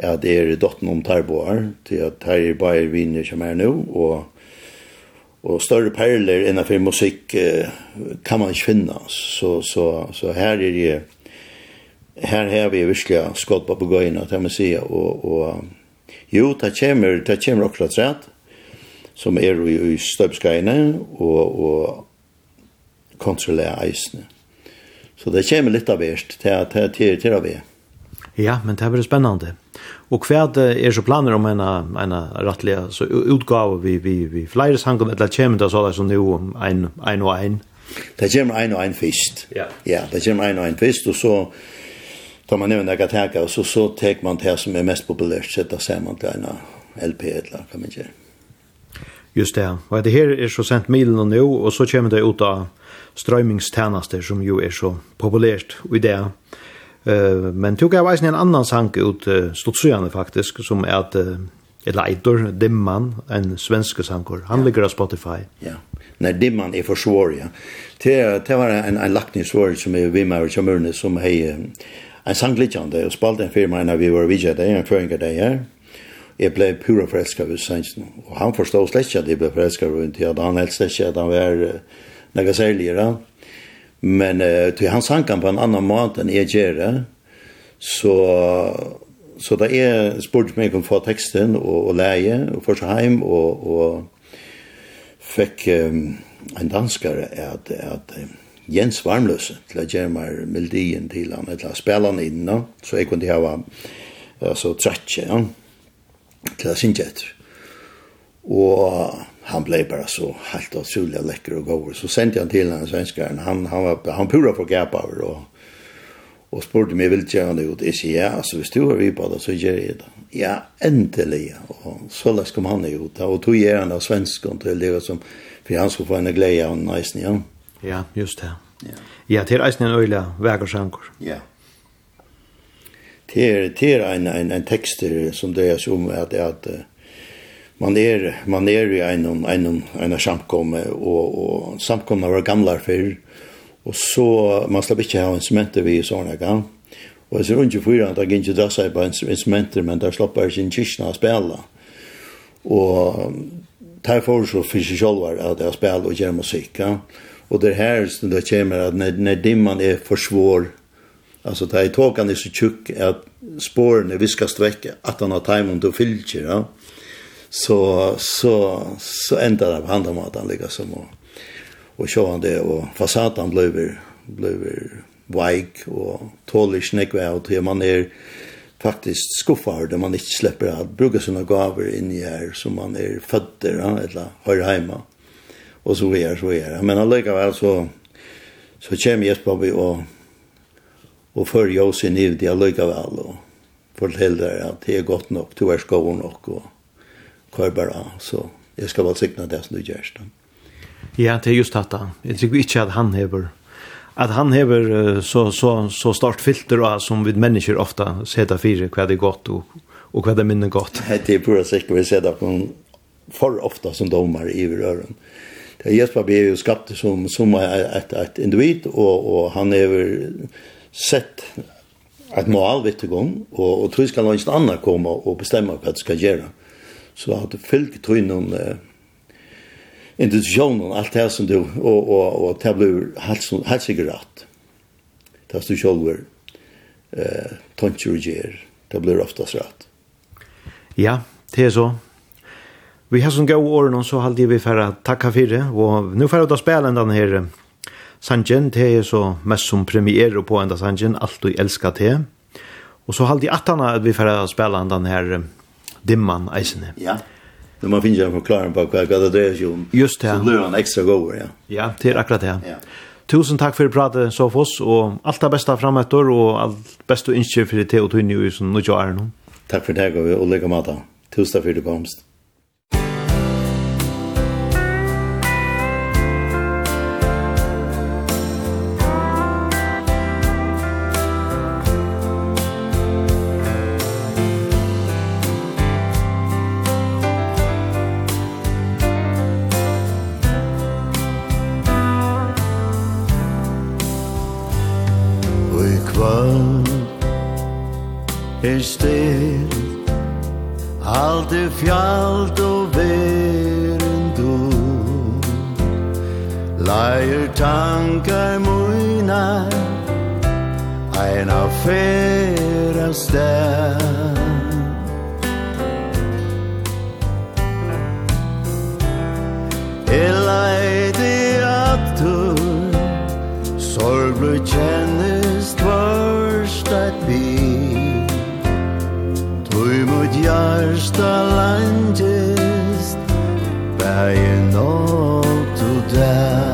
at det er dotten om tarboar, til at her er bare viner som er nå, og och større perler än för musik kan man ikke finna så så så här är det här här vi virkelig skott på gåna att man ser och och jo det kommer det kommer också rett, som är i, i stöpskajne och och kontrollera isen så det kommer lite av värst till att till till av det Ja, men det blir spennende. Og hva er så planer om en, en rettelig så utgave vi, vi, vi flere sanger, eller kommer det så det som nå en, en og en? Det kommer en og en først. Ja. ja, det kommer en og en først, og så tar man nevn jeg teka, og så, så tar man det som er mest populært, så da ser man til en LP eller hva man gjør. Just det, og det her er så sendt milen og nå, og så kommer det ut av strøymingstjenester som jo er så populært i det. Uh, men tog jeg veisen en annan sang ut uh, Stotsujane faktisk, som er at uh, eller Eitor Dimman, en svensk sanger. Han ja. ligger av Spotify. Ja. När Dimman är för svår ja. Det, det var en, en lackningsvår som är vi med och kommunen som är en sanglitjande och spalte en firma när vi var vidja där, en föringar där jag Jeg ble pura forelsket ved Svensen, og han forstod slett ikke at jeg ble forelsket rundt, at han helst ikke at han var uh, noe særligere. Men uh, til han sang han på en annan måte enn jeg gjør det. Så, så da jeg spurte meg om å få teksten og, og leie og få seg hjem og, og fikk um, en danskare at, at Jens Varmløse til å gjøre meg melodien til han, til å spille han inn, no? så jeg kunne ha altså, trettet ja? til å synge etter. Og han blev bara så helt otroligt läcker och god. Så sände jag till den svenskaren. Han, han, var, han pura på gapower och, och spurte mig vill jag det ut. Jag sa ja, alltså hvis du har vi på det så gör jag det. Ja, äntligen. Och så läs kom han ut. Och tog jag den av svenskan till det som för han skulle få en glädje av nice igen. Ja, just det. Ja. Ja, det är nice en öliga vägarsankor. Ja. Det är det är en en en texter som det är som att att, att man är man er i en en en samkomme och og samkomna var gamla för och så man slapp ikkje ha instrumenter vi såna gång. Och så rundt for för att jag inte drar sig på sementer men där slapp jag inte kyrkna spela. Och tar for så för sig själva att jag spelar och gör musik. Ja? Och det här så det kommer at när når dimman är för svår alltså där i tåkan är så tjock att spåren är viskast väck att han har tajmon då fyllt ja så, så, så ända det på andra maten liksom. Och, och så han det och fasaden blev, blev veik och tålig snäckväg väl till man är faktiskt skuffar där man inte släpper att bruka sina gaver in i här som man är fötter ja, eller har hemma. Och så är så är Men alligevel så, så kommer Jesper och och för jag sin nivd, jeg lykker vel, og forteller att det är gott nog du er skoven nog och kvar bara, så jag ska väl signa det som du gör da. Ja, det är just detta. Jag tycker inte att han hever att han hever så, så, så stort filter och som vi människor ofta sätter fyra vad det gott och och og hva det minne gott. Det är pura säkert vi sätter på för ofta som domar i røren. Det Jesper ble ju skapt som, som ett ett individ, och och han har sett att mål vidt igång och och tror ska någon annan komma och bestämma vad det ska göra så har du fyllt tog någon eh, institutionen, allt det som du, och, och och det blir helt sikkert rätt Det er du själv eh, tanker og gjør, det blir oftast rätt Ja, det är så. Vi har som gå åren, så har vi för att tacka for det, og nå får ut av spela denne her sangen, det er så mest som premiär på enda sangen, alt du elsker til. Og så har de attene at vi att spela den her dimman eisene. Ja. Når man finner en forklaring på hva det dreier seg om, Just det. så blir han ekstra god, ja. Ja, det er akkurat det. Ja. Tusen takk for pratet, Sofos, og alt det beste fremetter, og alt beste innskjøp for det til å tynne i som nå gjør Takk for det, og lykke med deg. Tusen takk for det komst. er stil Alt er fjallt og veren du. Leier tankar muina Ein affæra stær det at aftur Sorg blir kjenn hjarta langest Bæin og du der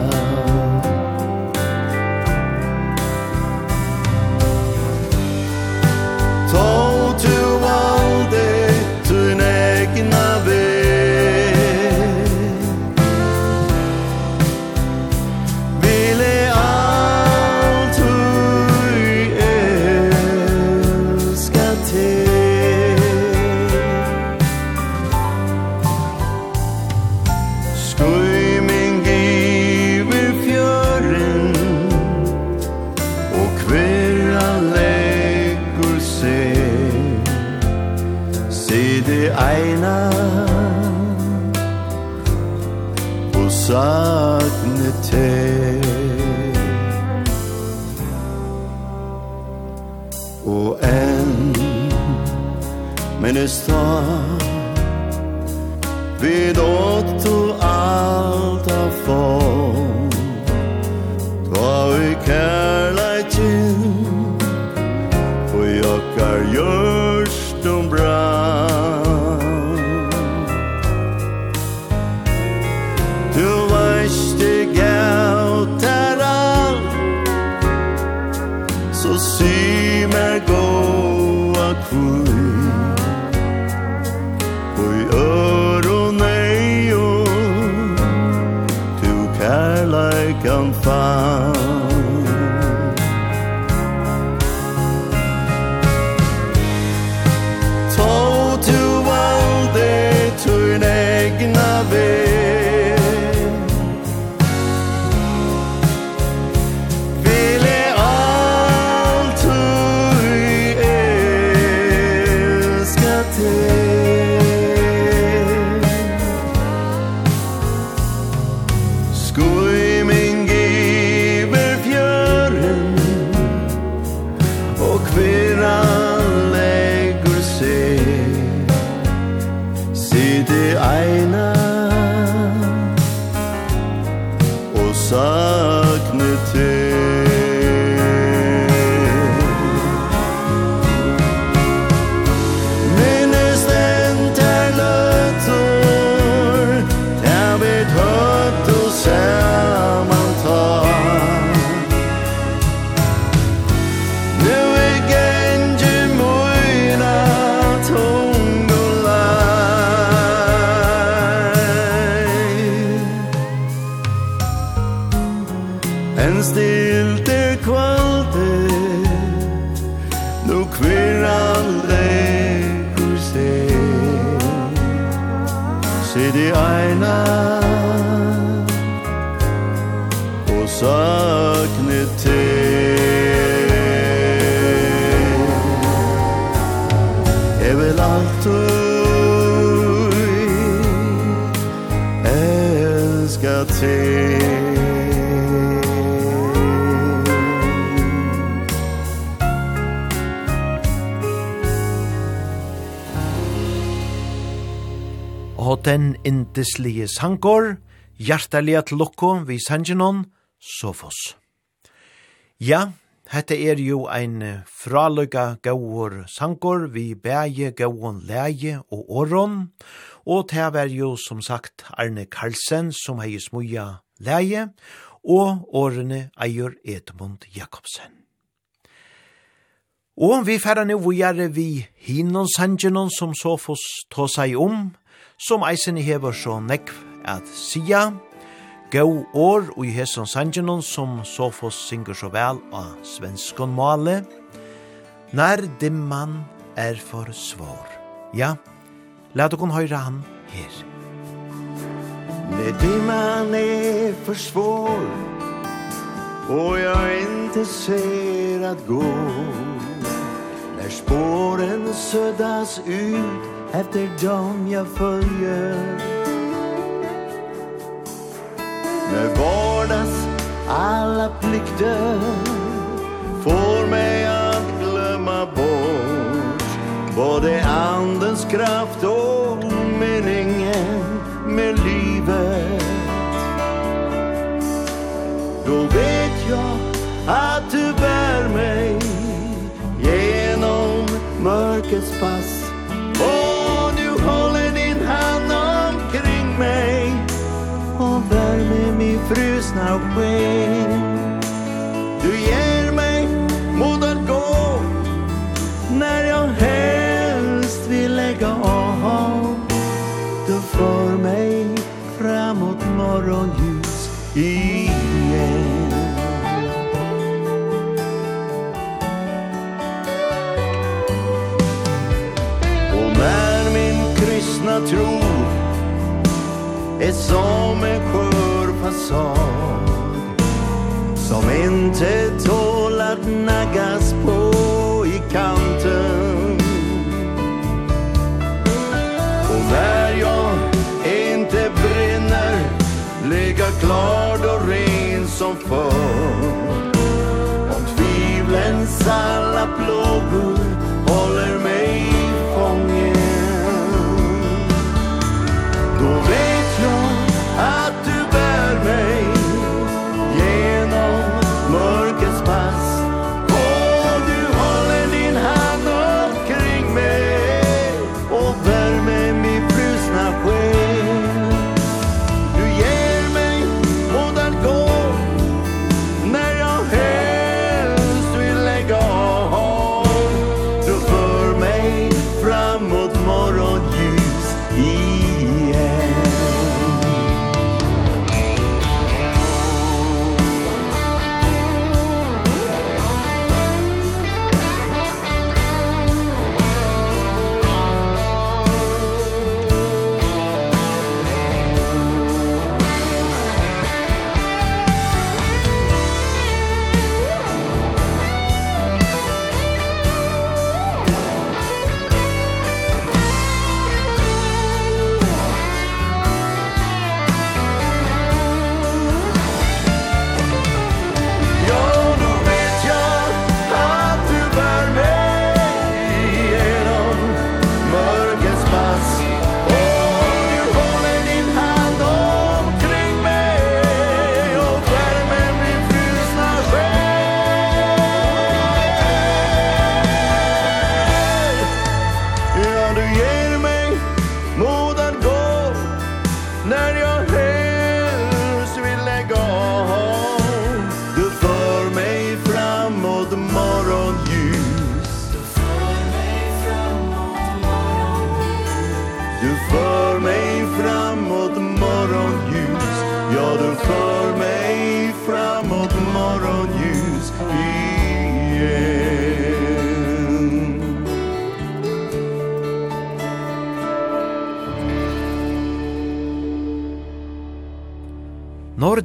Kristus. En stilte kvalde Nu kvirran leikur seg. Sidi einar den indislige sangor, hjertelige til lukko vi sangenon, Sofos. Ja, hette er jo ein fraløyga gauur sangor vi bæje gauun leie og åron, og det var jo som sagt Arne Karlsen som hei smuja leie, og årene eier Edmund Jakobsen. Og vi færa nu vi gjerne vi hinnon sangenon som Sofos tås ei om, som eisen hever så nekv at sia, gau år og i hesson sangenon som Sofos synger så vel av svenskon male, nær dimman er for svår. Ja, la dere høyre han her. När dimman är för svår Och jag inte ser att gå När spåren suddas ut efter dem jag följer. Med vardags alla plikter Får mig att glömma bort Både andens kraft och meningen med livet. Då vet jag att du bär mig Genom mörkets pass. frusna skinn. Du ger mig mod att gå När jag helst vill lägga av. Du för mig framåt morgonljus igen. När min kristna tro är som en sjö såg Som inte tål att naggas på i kanten. Och när jag inte brinner Ligger klar och ren som förr. Om tvivlens alla plågor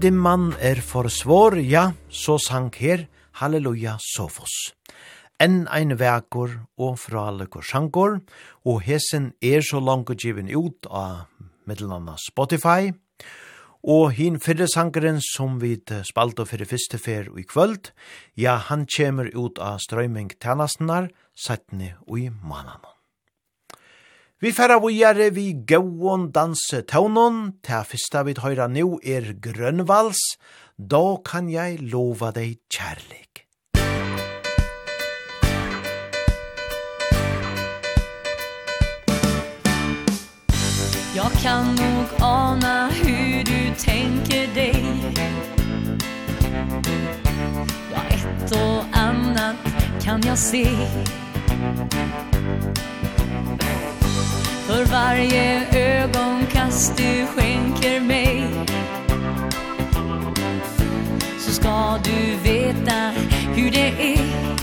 dimman er for svår, ja, så sank her, halleluja, sofos. Enn ein vekor og fralekor sankor, og hesen er så langt givin ut av middelanna Spotify, og hin fyrre sankeren som vi spalte fyrir fyrste fer i kvöld, ja, han kjemer ut av strøyming tænastenar, sattne og i manan. Vi færa vujare vi gauon danse taunon, ta fyrsta vi høyra nu er grønvals, da kan jeg lova deg kjærlig. Jag kan nog ana hur du tänker dig. Ja, ett och annat kan jag se. För varje ögonkast du skänker mig. Så ska du veta hur det är.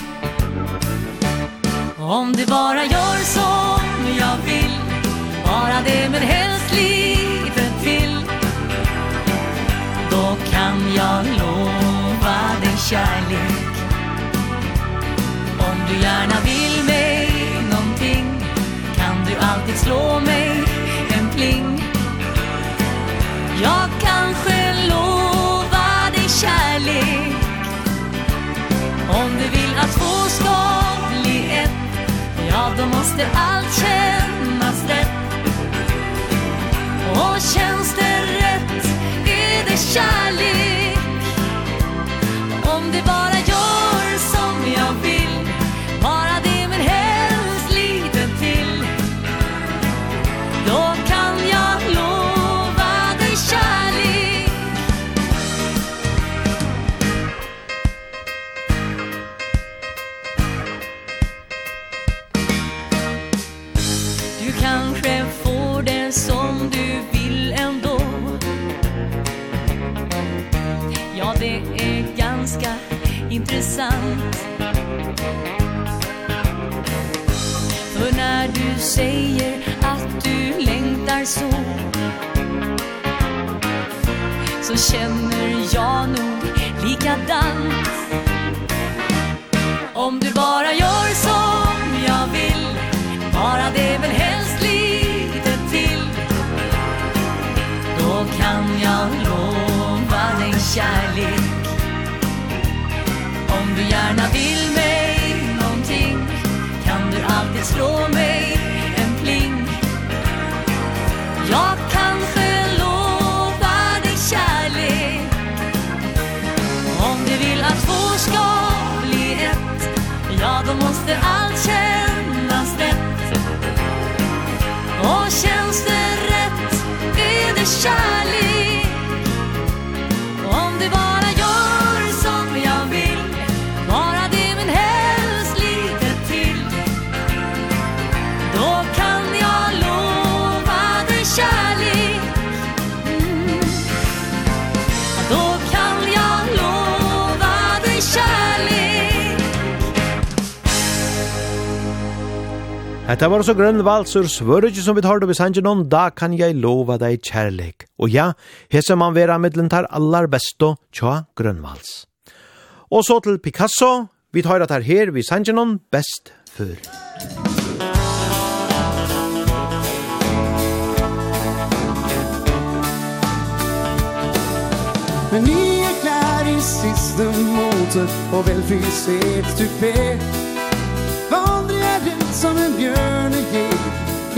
Om du bara gör som jag vill Bara det men helst lite till. Då kan jag lova dig kärlek. Om du gärna vill mig slå mig en pling. Jag kanske lovar dig kärlek. Om du vill att två ska bli ett. Ja, då måste allt kännas rätt. Och känns det rätt är det kärlek? Om det bara sant. För när du säger att du längtar så Så känner jag nog likadant. Om du bara gör som jag vill Bara det väl helst lite till. Då kan jag lova dig kärlek gärna vill mig någonting. Kan du alltid slå mig? Hetta var så grønn valsur svørgi som vi tar det besangen om, da kan jeg lova deg kjærleik. Og ja, hese man vera middelen tar allar besto tja grønnvals. Og så til Picasso, vi tar det her við sangen om best før. Men ni er klar i siste måte, og vel vi ses du. Hva världen som en björn är ge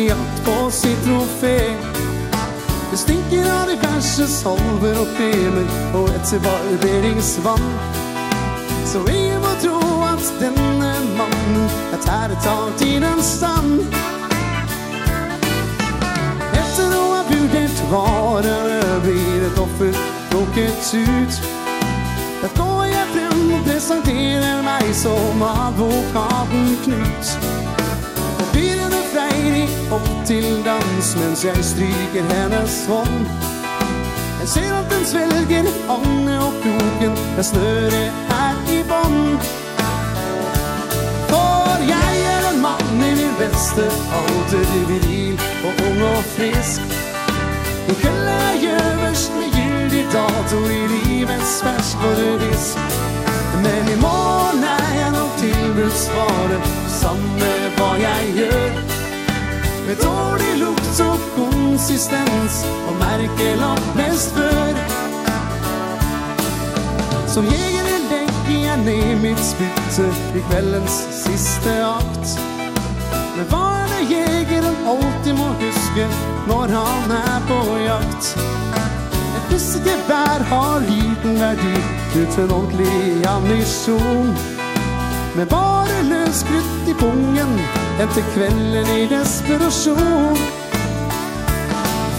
I allt på sitt trofé. Det stinker av diverse solver och kremer Och ett barberingsvann. Så vi må tro att denne mannen Er tæret av tidens stand Etter noe vurdert varere Blir et offer plukket ut. Da går jeg frem presenterer meg som advokaten Knut. Papirene freier opp til dans mens jeg stryker hennes hånd. Jeg ser at den svelger ånde og kroken Jeg snører her i bånd. For jeg er en mann i min beste alder Viril og ung og frisk. Nå kvelder jeg øverst med gyldig dato I livets ferskvare disk Men i morgen er jeg nok til å Samme hva jeg gjør Med dårlig lukt og konsistens Og merke langt mest før Som jegere legger jeg ned mitt spytte I kveldens siste akt. Men hva er det jegeren alltid må huske Når han er på jakt hvis ikke vær har liten verdi Uten ordentlig ammunition Men bare løs krutt i pungen Etter kvelden i desperasjon.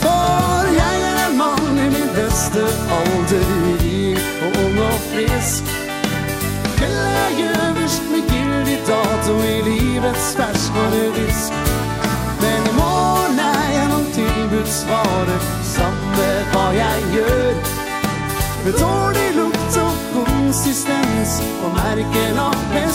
For jeg er en mann i min beste alder Rik og ung og frisk. Kvelden er øverst med gyldig dato I livets ferskvare disk Men i morgen er jeg noen tilbudsvare vite hva jeg gjør Med dårlig lukt og konsistens Og merke lappen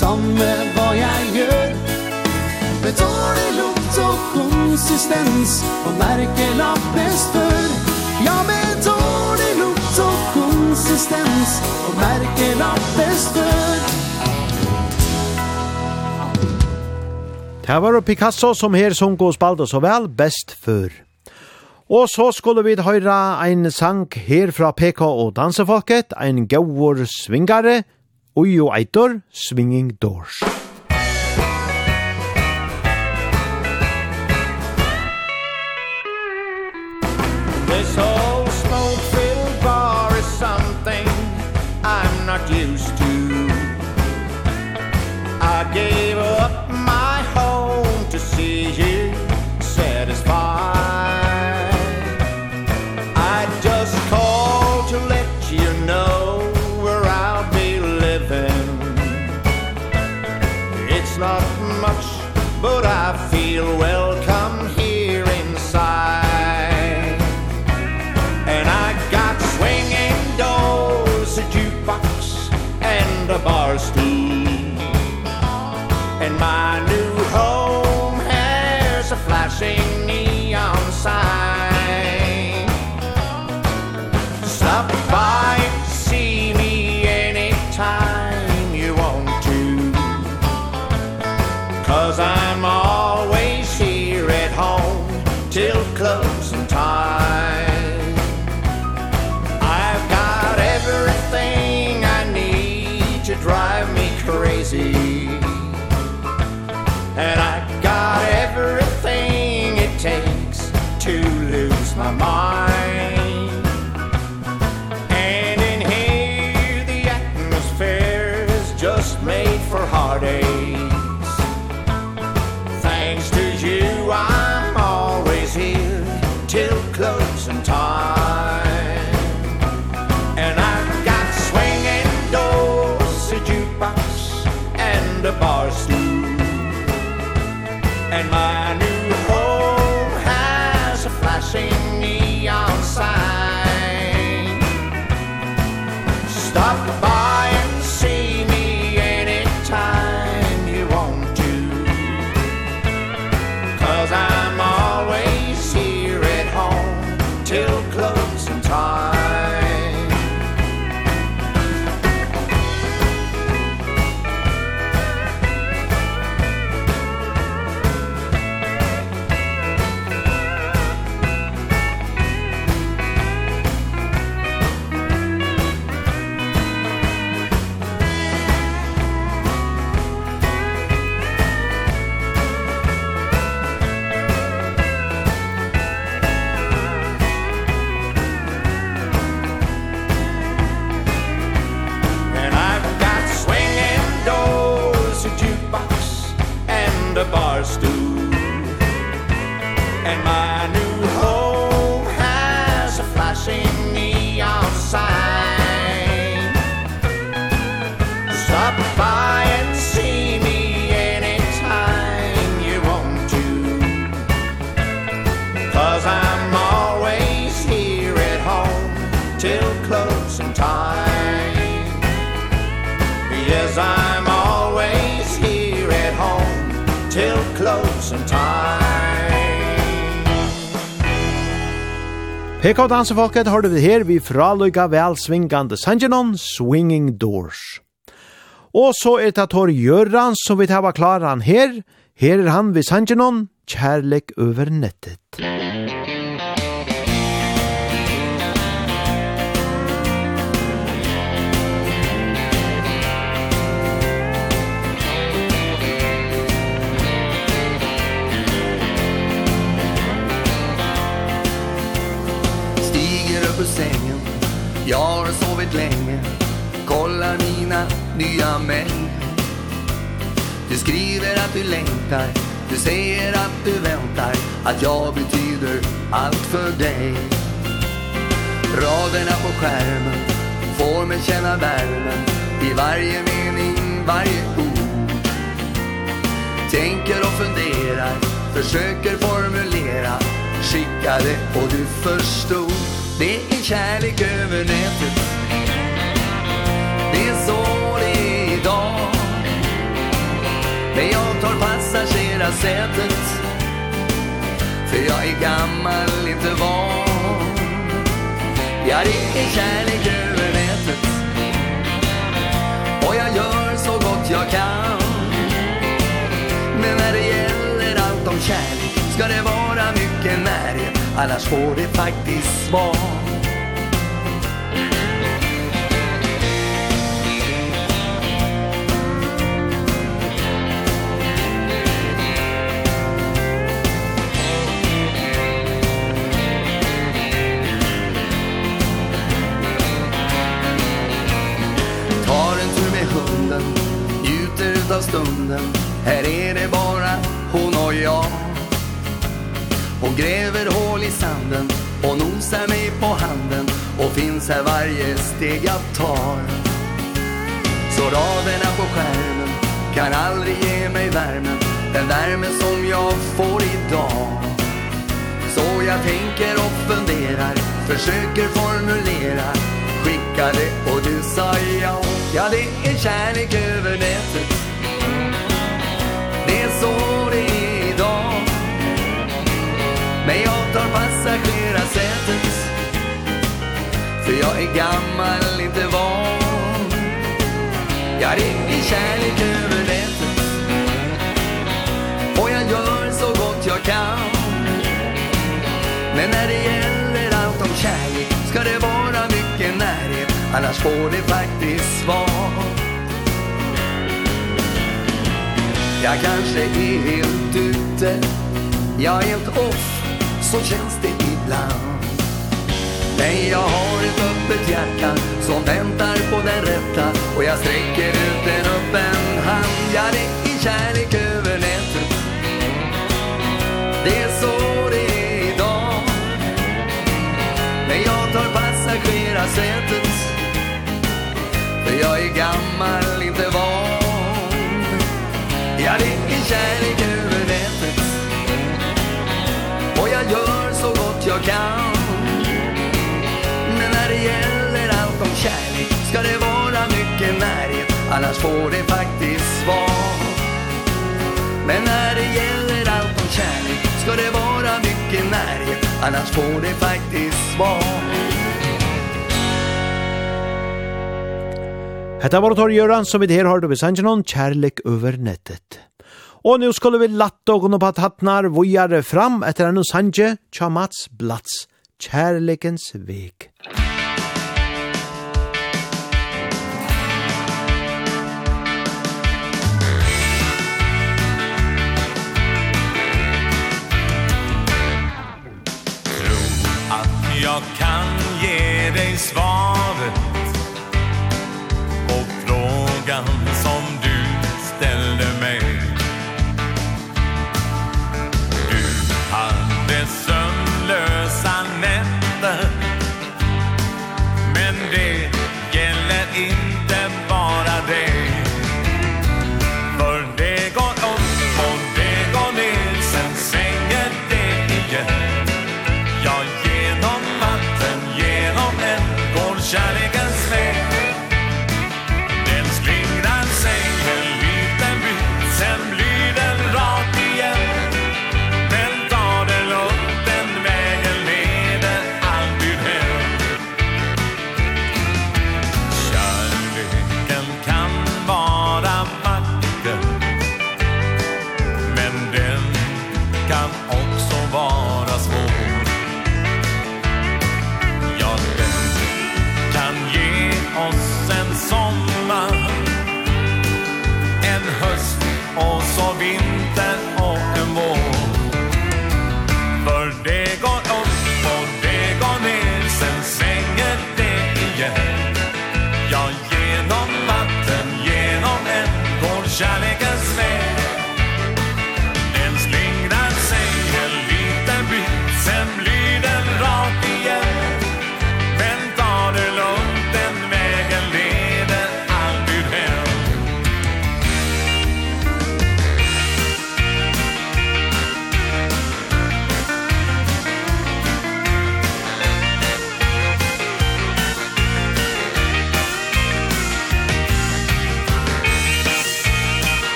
samme hva jeg gjør. Med dårlig lukt og konsistens Og merkelapp best før Ja, med dårlig lukt og konsistens Og merkelapp best før Det var Picasso som her som går spalt så vel best før. Og så skulle vi høyra ein sang her fra PK og dansefolket, ein gauur svingare, Ujo Eitor, Swinging Doors. This see And I got everything it takes to lose my mind. And in here the atmosphere is just made for heartache. PK Dansefolket har du her vi fraløyga vel svingande Sangenon, Swinging Doors. Og så er det Tor Gjøran som vi tar klaran her. Her er han ved Sangenon, Kjærlek over nettet. för sängen Jag har sovit länge. Kollar mina nya mejl Du skriver att du längtar. Du säger att du väntar. Att jag betyder allt för dig. Raderna på skärmen Får mig känna värmen. I varje mening, varje ord. Tänker och funderar. Försöker formulera. Skickade och du förstod Det är kärlek över nätet. Det är så det är idag. Men jag tar passagerarsätet. För jag är gammal, inte van. Ja, det är kärlek över nätet. Och jag gör så gott jag kan. Men när det gäller allt om kärlek Ska det vara mycket närhet. Annars får det faktiskt smak av stunden. Här är det bara hon och jag. Hon gräver sanden Och nosar mig på handen Och finns här varje steg jag tar. Så raderna på skärmen Kan aldrig ge mig värmen Den värme som jag får idag. Så jag tänker och funderar Försöker formulera. Skicka det och du sa ja. Ja det är kärlek över nätet. Det är så Men jag tar passagerarsätet För jag är gammal, inte van. Jag ringer kärlek över nätet. Och jag gör så gott jag kan. Men när det gäller allt om kärlek Ska det vara mycket närhet. Annars får det faktiskt svar. Jag kanske är helt ute. Jag är helt off så känns det ibland. Nej, jag har ett öppet hjärta som väntar på den rätta Och jag sträcker ut en öppen hand. Jag är kärlek över nätet. Det är så det är idag. Men jag tar passagerarsätet. För jag är gammal, inte van. Jag är kärlek över jag kan Men när det gäller allt om kärlek Ska det vara mycket närhet Annars får det faktiskt vara Men när det gäller allt om kärlek Ska det vara mycket närhet Annars får det faktiskt vara Hetta var Tor Göran som vi her har du besangen om kjærlek over nettet. Og nu skulle vi latta og på tattnar vojare fram etter en sanje tja Mats Blats, kjærlekens vek. Tro att jag kan ge dig svaret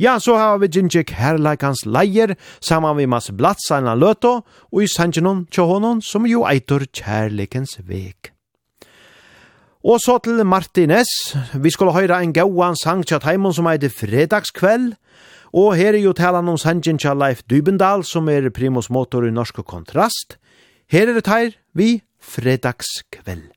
Ja, så har vi Ginger Herleikans leier, saman vi Mas Blatsana Løto, og i Sanjanon Tjohonon, som jo eitur kjærleikens vek. Og så til Martinez, vi skulle høyra en gauan sang tja taimon som heiter Fredagskveld, og her er jo talan om sangen tja Leif Dybendal, som er primus motor i norsk kontrast. Her er det her vi Fredagskveld.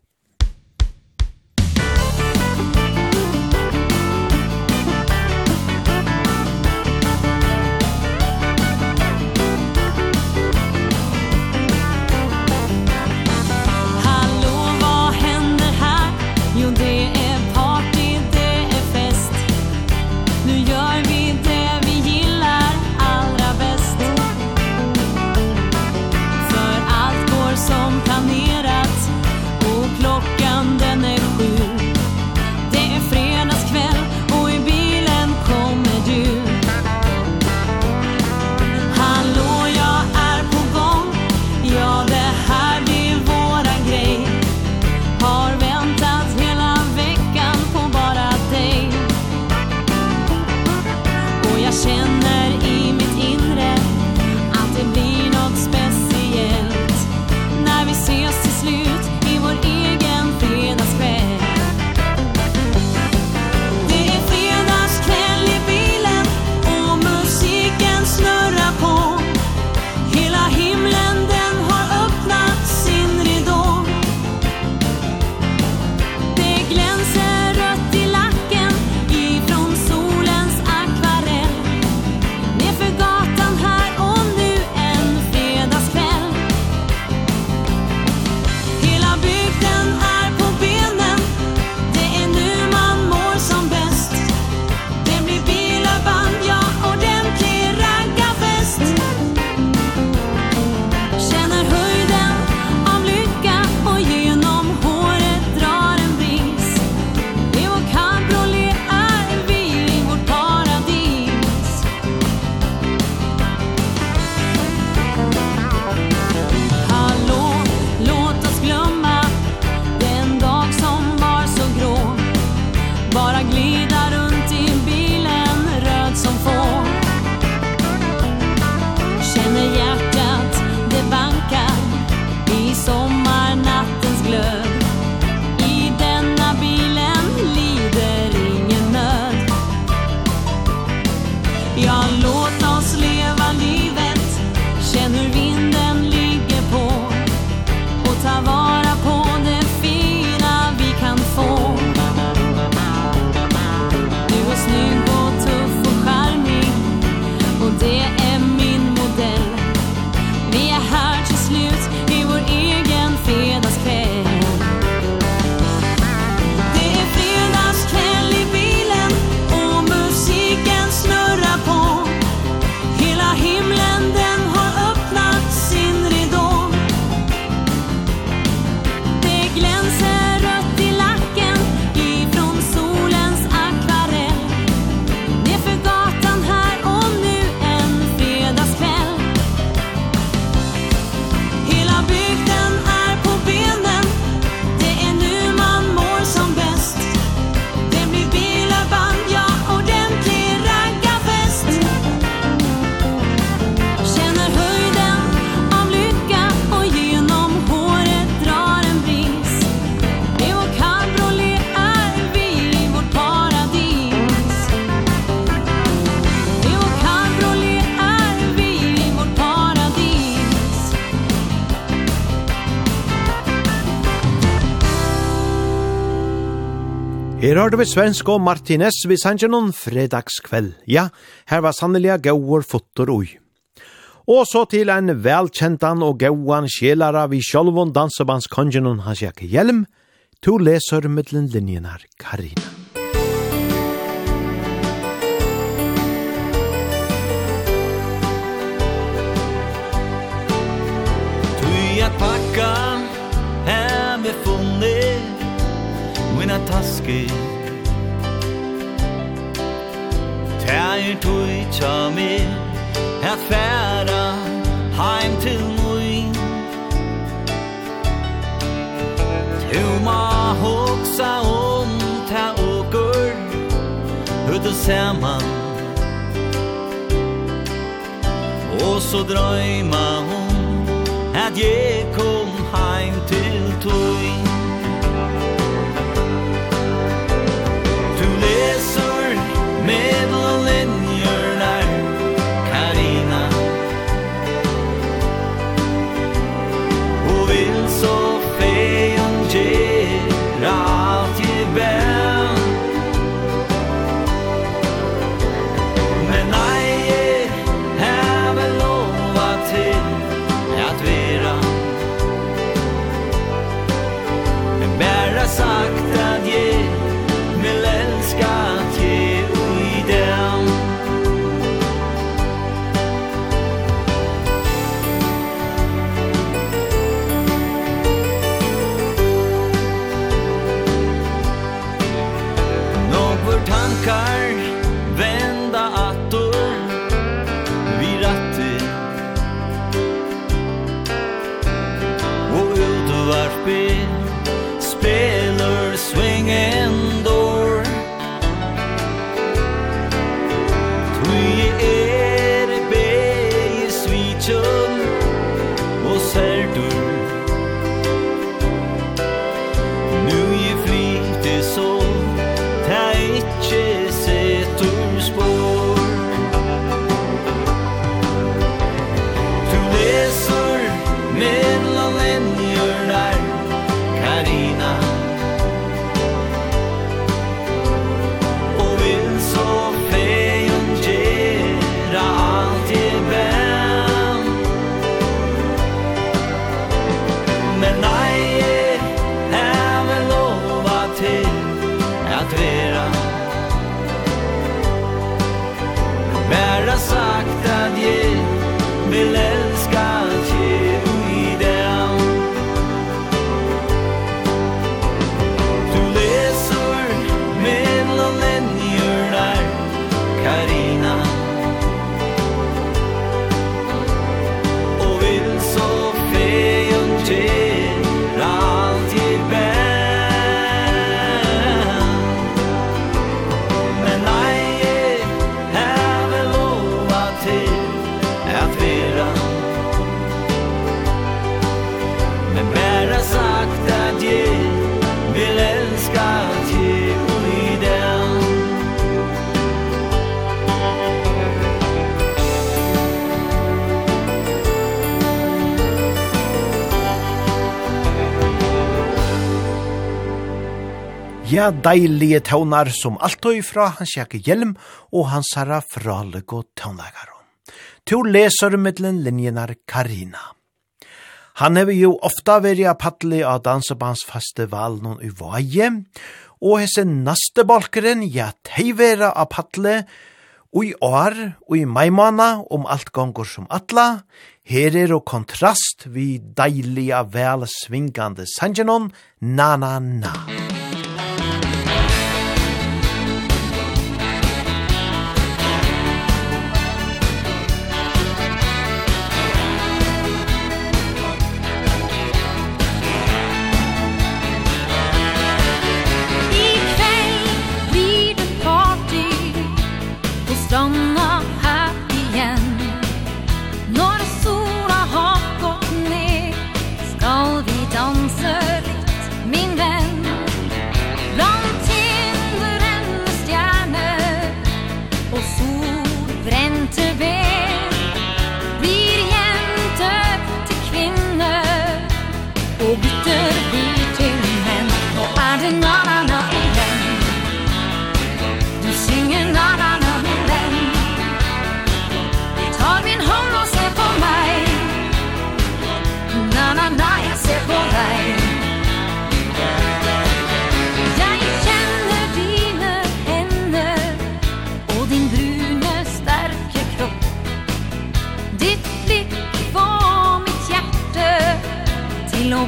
Her har du vi svensk og Martinez vi sanger noen fredagskveld. Ja, her var sannelig gauer fotor ui. Og så til en velkjentan og gauan sjelara vi sjolvon dansebandskongenon hans jakke hjelm, to leser mittlen linjenar Karina. taske Tær tui tja me Her færa Heim til mui Tu ma hoksa om Ta okur Hudu saman Og så drøyma hon At jeg kom heim til tui middle in Ja, deilige tøvnar som alltid fra hans jakke hjelm og hans herra fraleg og tøvnlegar. To leser mittlen linjenar Karina. Han hever jo ofta veri av paddli av dansebandsfestivalen i Vaje, og hese naste balkeren, ja, teivera av paddli, og i år, og i maimana, om alt gonger som atla, her er og kontrast vi deilige vel svingande sangenon, na na na. na.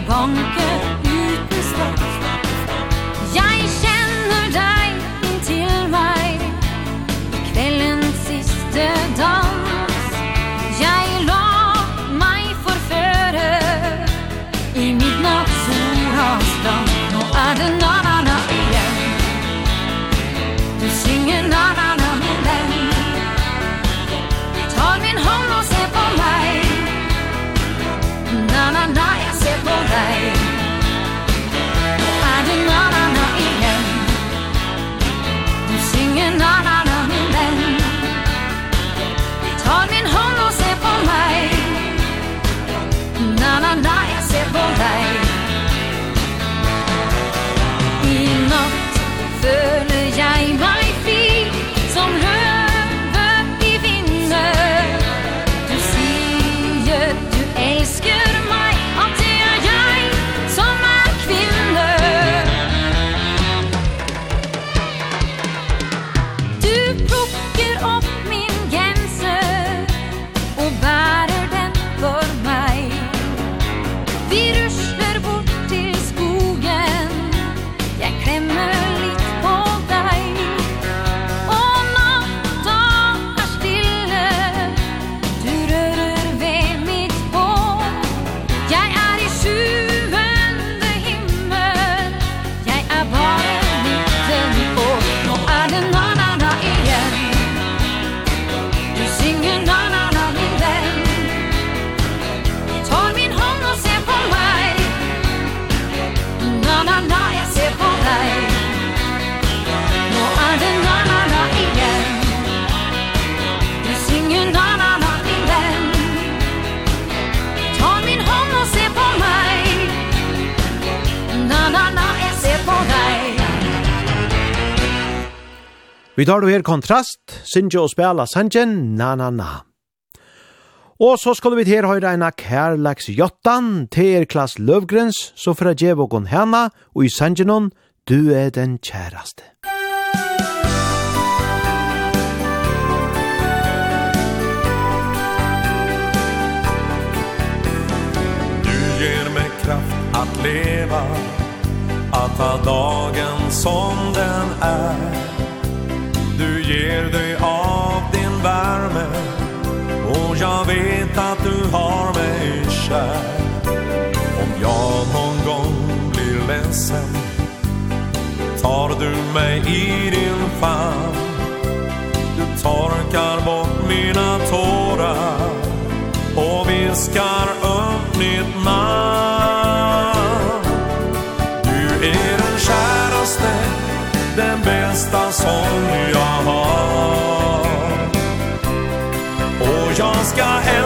gånger Vi tar då her kontrast, Sinjo og spela Sanjen, na na na. Og så skal vi her høyre en av Kærleks Jottan, til Klaas Løvgrens, så fra Djevågon henne, og i Sanjenon, du er den kjæraste. Du ger meg kraft att leva, att ta dagen som den är Du ger dig av din värme. Och jag vet att du har mig kär. Om jag någon gång blir ledsen Tar du mig i din famn. Du torkar bort mina tårar Och viskar upp mitt namn. bästa som jag har. Och jag ska älska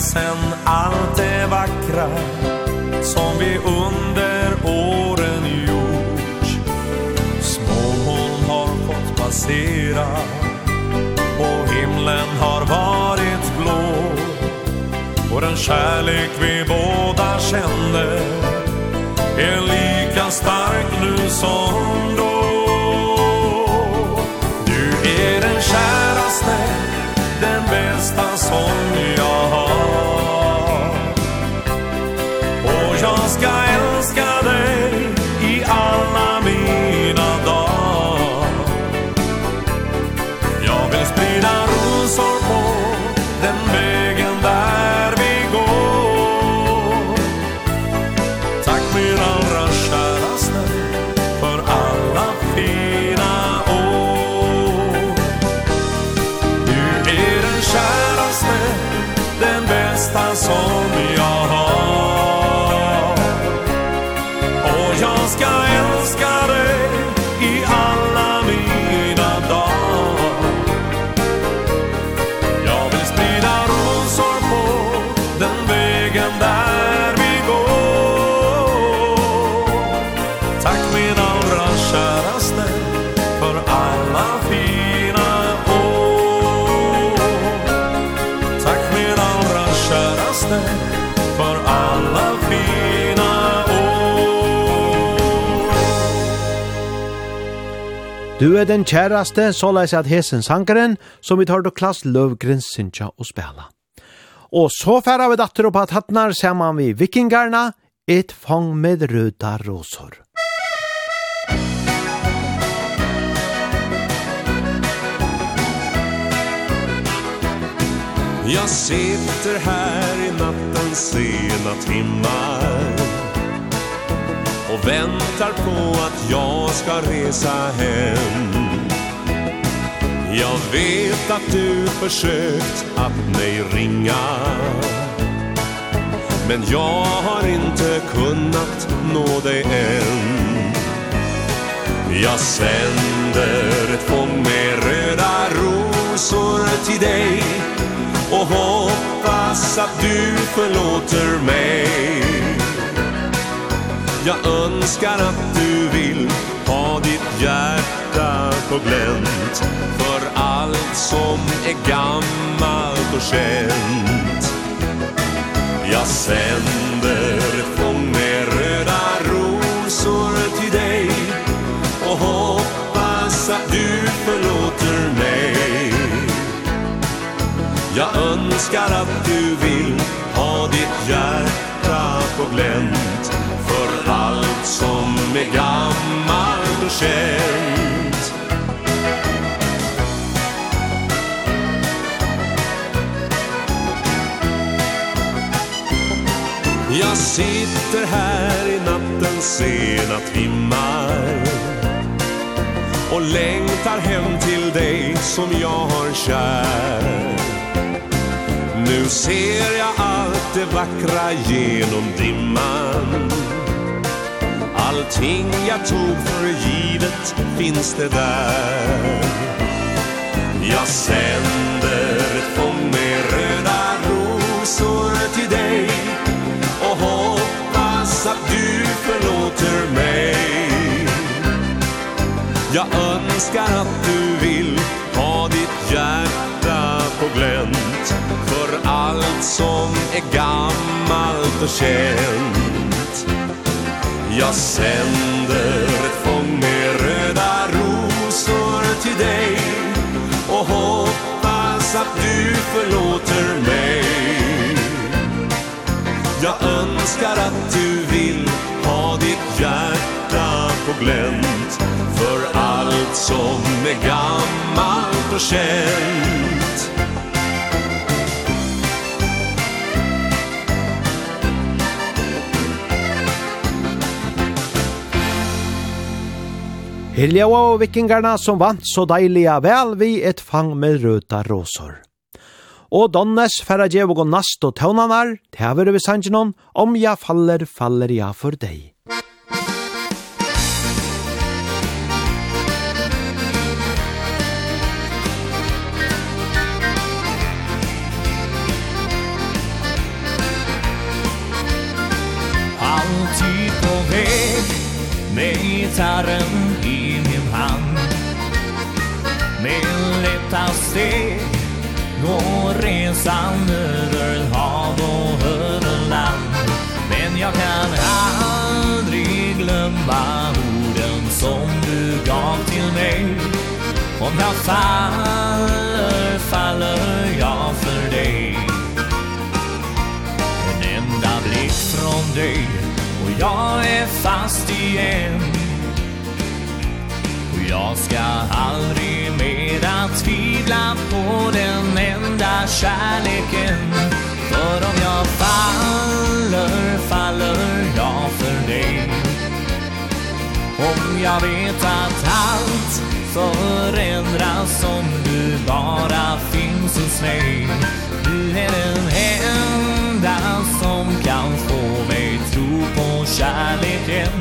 sen allt det vackra som vi under åren gjort. Små moln har fått passera och himlen har varit blå. Och den kärlek vi båda kände är lika stark nu som Du er den kjæraste, så leis at hesen sangeren, som vi tar til klass Løvgren Sintja og spela. Og så færa vi datter opp at hattnar saman vi vikingarna, et fang med røda rosor. Jag sitter här i nattens sena timmar Och väntar på att jag ska resa hem. Jag vet att du försökt att mig ringa. Men jag har inte kunnat nå dig än. Jag sänder ett fång med röda rosor till dig Och hoppas att du förlåter mig. Jag önskar att du vill ha ditt hjärta på glänt. För allt som är gammalt och känt Jag sänder fång med röda rosor till dig. Och hoppas att du förlåter mig. Jag önskar att du vill ha ditt hjärta är gammalt och känt Jag sitter här i nattens sena timmar Och längtar hem till dig som jag har kär. Nu ser jag allt det vackra genom dimman. Allting jag tog för givet finns det där. Jag sänder ett fång med röda rosor till dig Och hoppas att du förlåter mig. Jag önskar att du vill ha ditt hjärta på glänt För allt som är gammalt och känt. Jag sänder ett fång med röda rosor till dig Och hoppas att du förlåter mig. Jag önskar att du vill ha ditt hjärta på glänt För allt som är gammalt och känt. Hiljaua og vikingarna som vant så deiliga vel vi et fang med røda råsor. Og Donnes færa djev og nast og tøvnanar, tæver vi sangenon, om ja faller, faller ja for deg. Alltid på vei Med gitarren i min hand. Med lätta steg Går resan över hav och över land Men jag kan aldrig glömma orden som du gav till mig. Om jag faller, faller jag för dig. En enda blick från dig. Och jag är fast igen Och jag ska aldrig mera tvivla på den enda kärleken. För om jag faller, faller jag för dig. Om jag vet att allt förändras Om du bara finns hos mig. Du är den enda kärleken.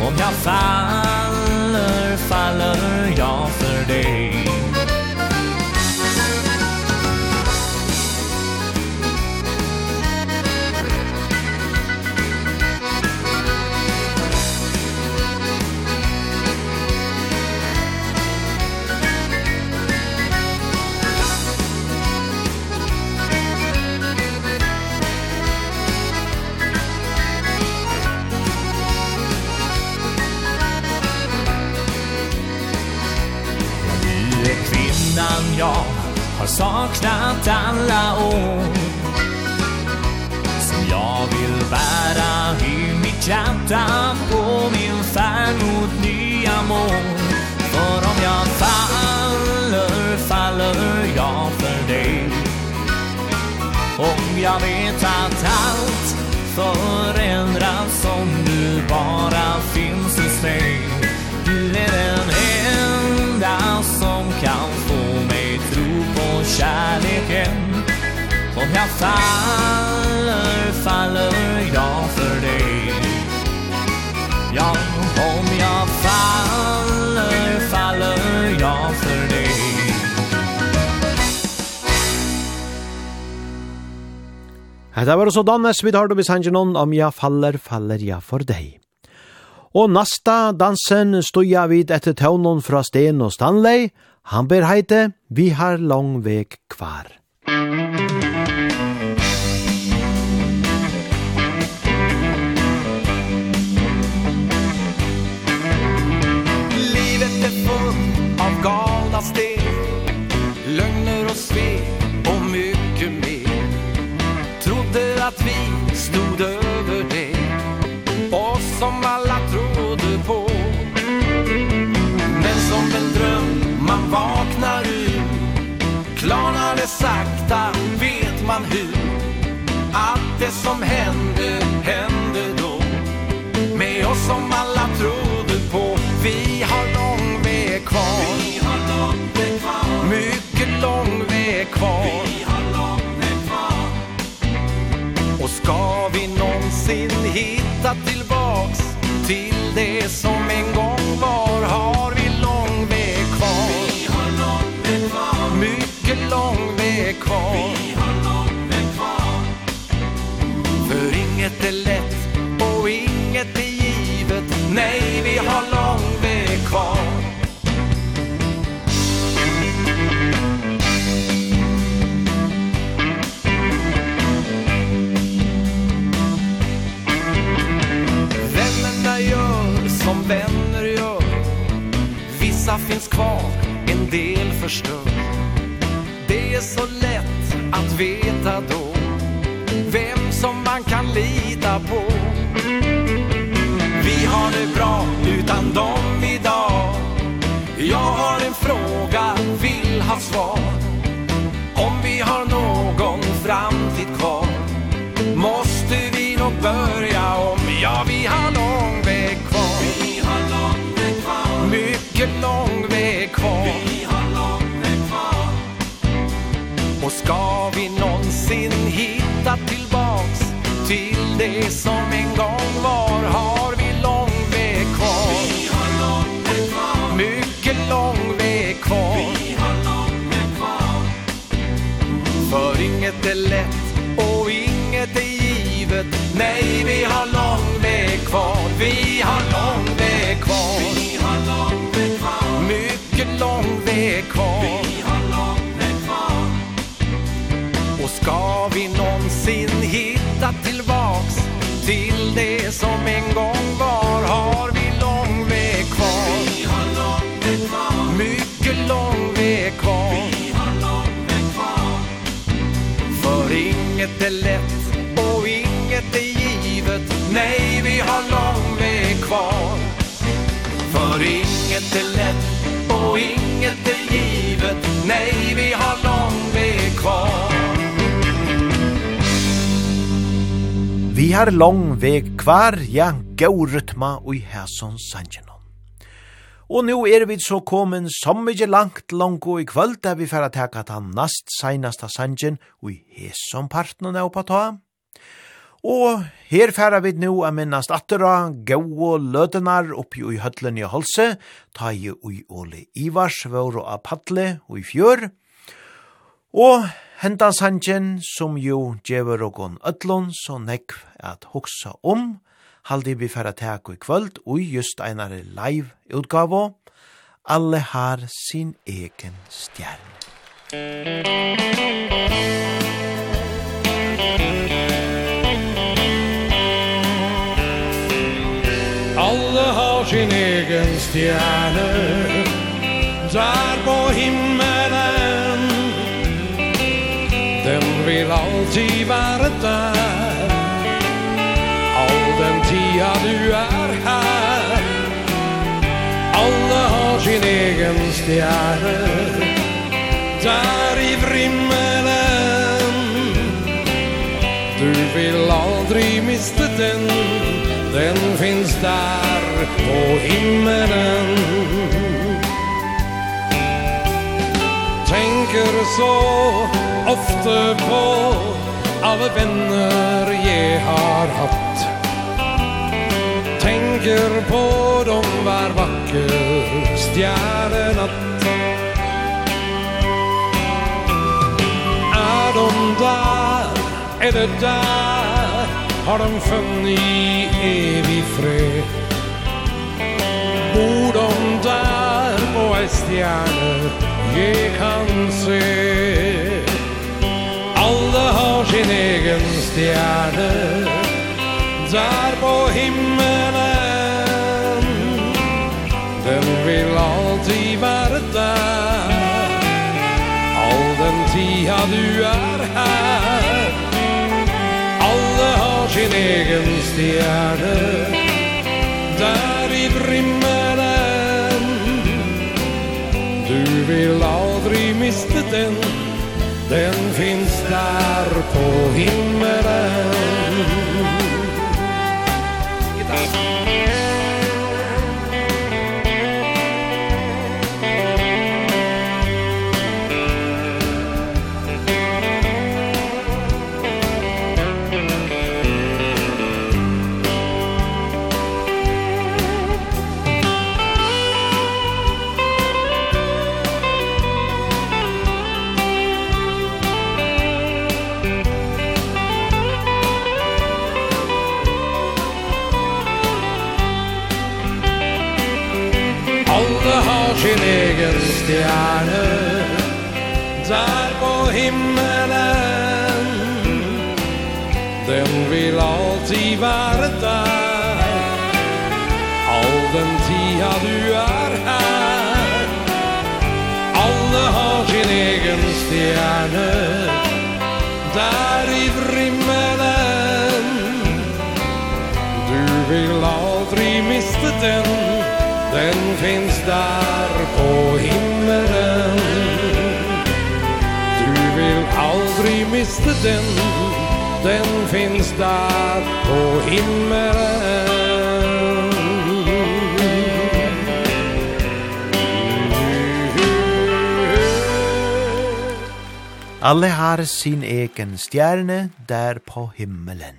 Om jag faller, faller jag för dig. innan jag har saknat alla år Som jag vill bära i mitt hjärta på min färd mot nya mål. För om jag faller, faller jag för dig. Om jag vet att allt förändras som du bara Om jag faller, faller jag för dig Ja, om jag faller, faller jag för dig Hetta var så Dannes vid Hardo Bisangenon om jeg faller, faller jeg for deg. Og nasta dansen stuja vid etter tøvnun fra Sten og Stanley. Han ber heite, vi har lang vek kvar. Musik ofta vet man hur Allt det som hände, hände då. Med oss som alla trodde på Vi har lång väg kvar. Vi har lång väg kvar. Mycket lång väg kvar. Vi har lång väg kvar. Och ska vi någonsin hitta tillbaks Till det som en gång var har loppet kvar. Vi har loppet kvar. För inget är lätt och inget är givet. Nej, vi har lång väg kvar. Vännerna gör som vänner gör. Vissa finns kvar, en del förstör. Det är så svar. Om vi har någon framtid kvar Måste vi nog börja om. Ja, vi har lång väg kvar. Vi har lång väg kvar. Mycket lång väg kvar. Vi har lång väg kvar. Och ska vi någonsin hitta tillbaks Till det som en gång var? Har inget är lätt och inget är givet. Nej, vi har lång väg kvar, vi har lång väg kvar. Vi har lång väg kvar. Mycket lång väg kvar. Vi har lång väg kvar. Och ska vi någonsin hitta tillbaks Till det som en gång var Har vi lång väg kvar. Vi har lång väg kvar. Mycket lång väg kvar. inget är lätt och inget är givet. Nej, vi har lång väg kvar. För inget är lätt och inget är givet. Nej, vi har lång väg kvar. Vi har lång väg kvar, ja, gau rytma og i sanjenon. Og nu er vi så kommet så mye langt langt og i kvöld der vi får teka ta nast seinasta sangen og i hesom parten og ta. Og her færa vi nu a minnast attera, gau og lødenar oppi i høtlen i halse, ta i ui Ole Ivars vore og a og i fjør. Og henda sangen som jo djever og gon ötlun så nekv at hoksa om, halde vi færa teko i kvöld og just einare live utgavo. Alle har sin egen stjerne. Alle har sin egen stjerne Der på himmelen Den vil alltid være egen stjärne Der i vrimmelen Du vil aldri miste den Den finns där på himmelen. Tänker så ofta på Alle venner jag har haft. Tänker på dem var vacker stjärnorna Är de där, är det där? Har de funnit evig fred? Bor de där? På är stjärnor Jag kan se Alle har sin egen stjärne Där på himmelen ja du er her. Alle har sin egen stjerne. Der i brimmelen. Du vil aldri miste den. Den finns där på himmelen. Gitarr himmelen. Den vill alltid vara där All den tida du är här Alla har sin egen stjärne Där i vrimmelen. Du vill aldrig mista den. Den finns där på himmelen. visste den Den finns där på himmelen Alle har sin egen stjerne der på himmelen.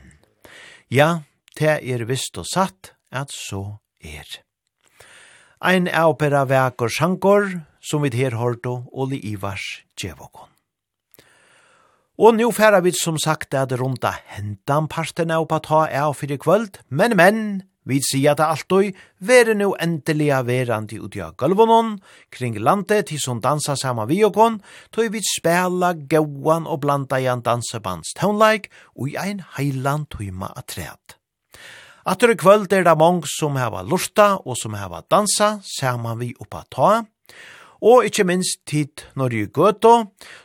Ja, det er visst og satt at så er. Ein opera bera sjankor, som vi her hørte Oli Ivars Djevokon. Og nu færa vi som sagt at runda hentan parten av på ta av fyrir kvöld, men men, vi sier det alltid, vere nu endelig verandi ut av gulvonon, kring landet til som dansa saman vi og kon, tog vi spela gauan og blanda i en dansebands tøvnleik, og i ein heilan tøyma av træt. Atter i kvöld er det mange som heva lusta og som heva dansa saman vi oppa ta, og ikkje minst tid når i gøto,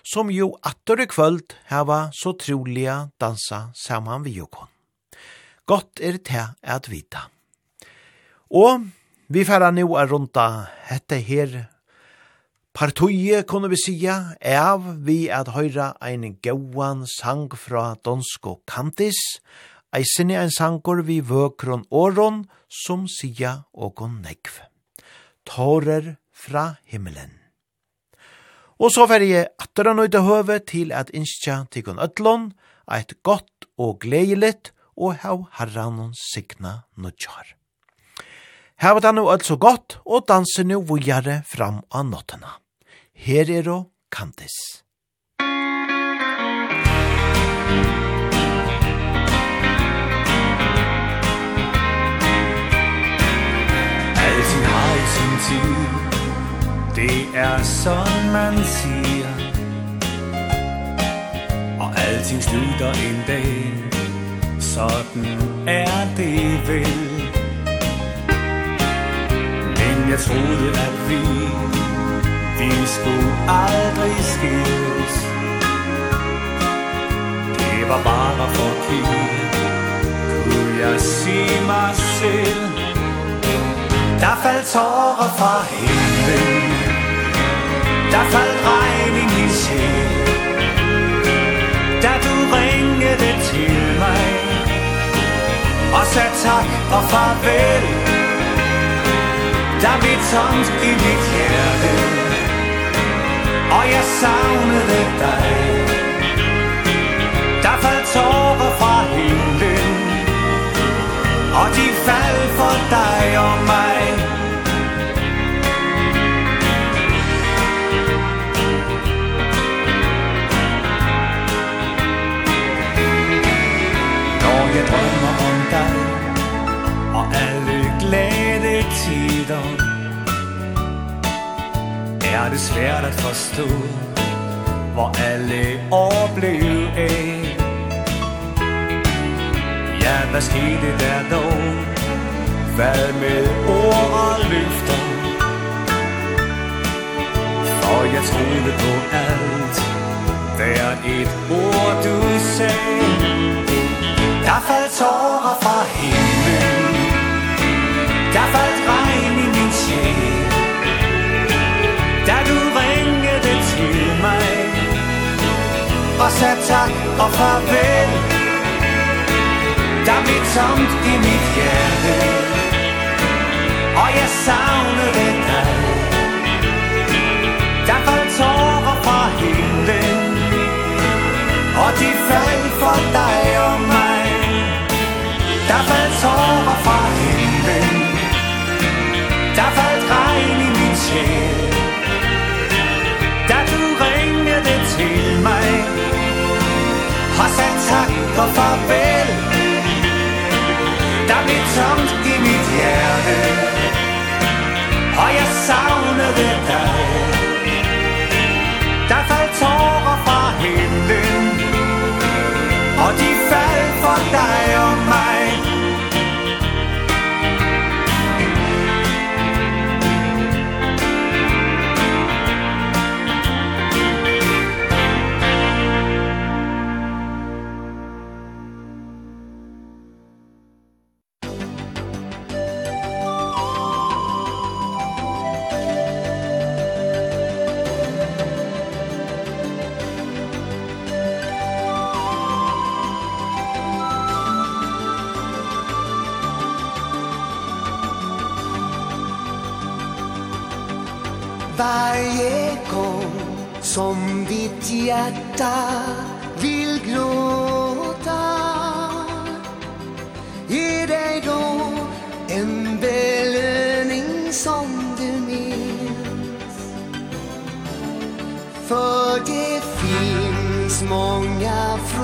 som jo atter i kvöld heva så troliga dansa saman vi jokon. Gott er det at vita. Og vi færa nu er runta hette her partoje, kunne vi sija, av vi at høyra ein gauan sang fra Donsko Kantis, Eisen er ein sankor vi vøkron åron som sia og negv. Tårer fra himmelen. Og så fer jeg atter han nøyde høve til at innskja tikkun ødlån, eit godt og gledelig og hav herran signa nudjar. Havet han nu altså godt, og danser nu vujare fram av nottena. Her er og Kantis. Eisen, heisen, tid Det er sådan man siger. Og alting slutter en dag. Sådan er det vel. Men jeg troede at vi Vi skulle aldrig skilles. Det var bare forkert Kunne jeg se mig selv. Der faldt tårer fra himlen. Der faldt regn i min sjæl. Da du ringede til mig Og sagde tak og farvel Der blev tomt i mit hjerte Og jeg savnede dig. Der faldt tårer fra himlen Og de faldt for dig og mig. dagen Er det svært at forstå Hvor alle år blev af Ja, hvad skete der dog? Hvad med ord og løfter? For jeg troede på alt Hver et ord du sagde Der faldt tårer fra himlen Der faldt og sagde tak og farvel Der blev tomt i mit hjerte. Og jeg savnede dig Der. Faldt tårer fra himlen Og de faldt for dig og mig Der faldt tårer tak og farvel Der blev tomt i mit hjerte Og jeg savnede dig Der faldt tårer fra himlen. Og de faldt for dig om som ditt hjärta vill gråta. Ge dig då en belöning som du minns. För det finns många frågor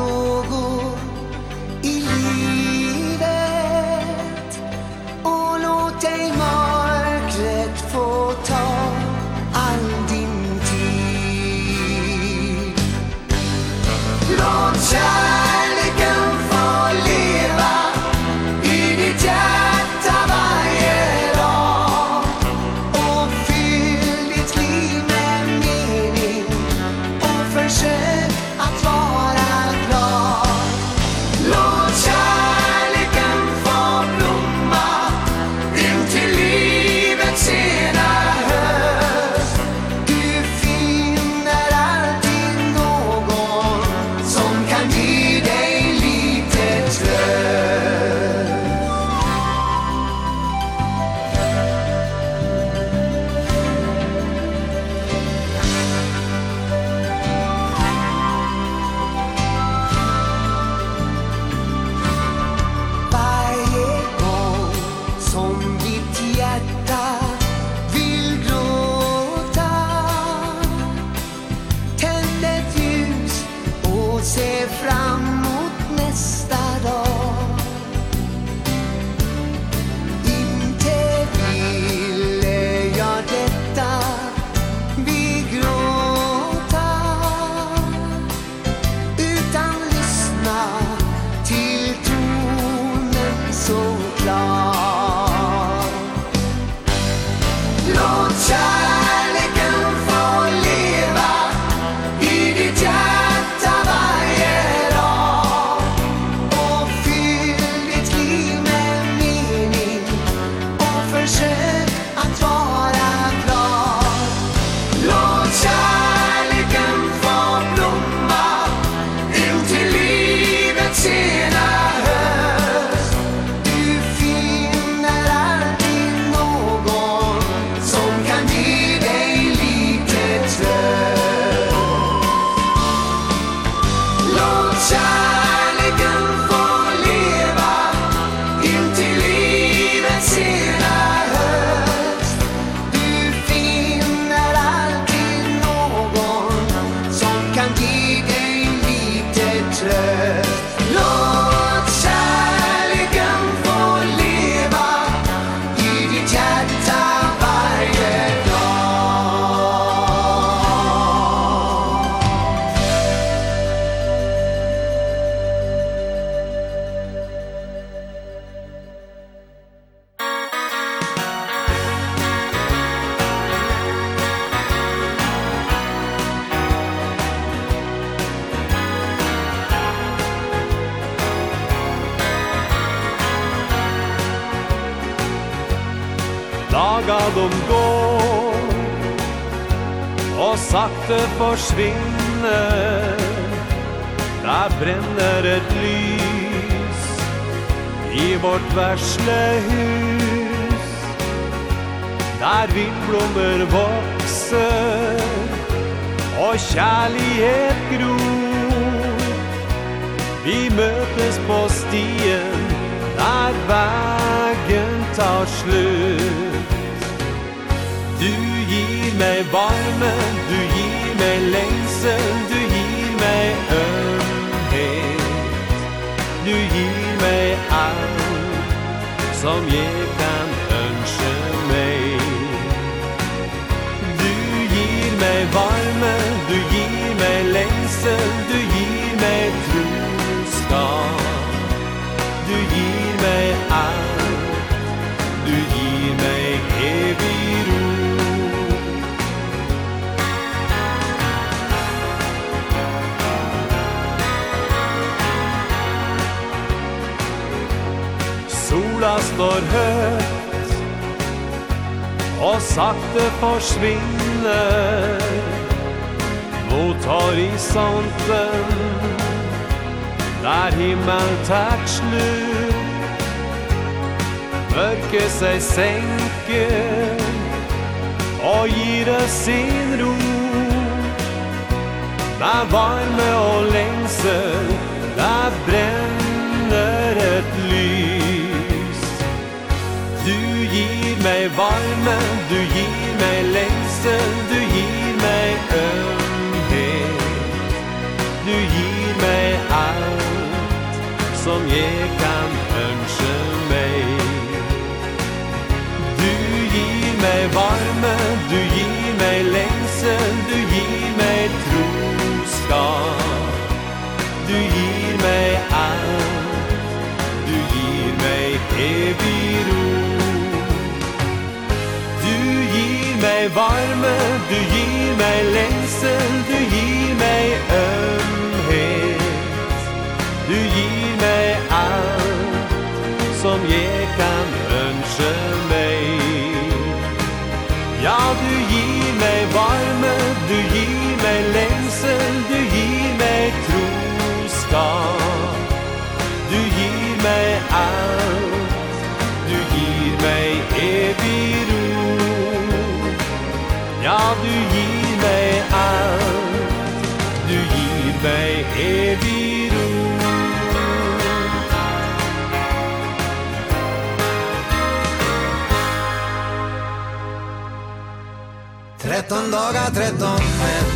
13 dagar, 13 män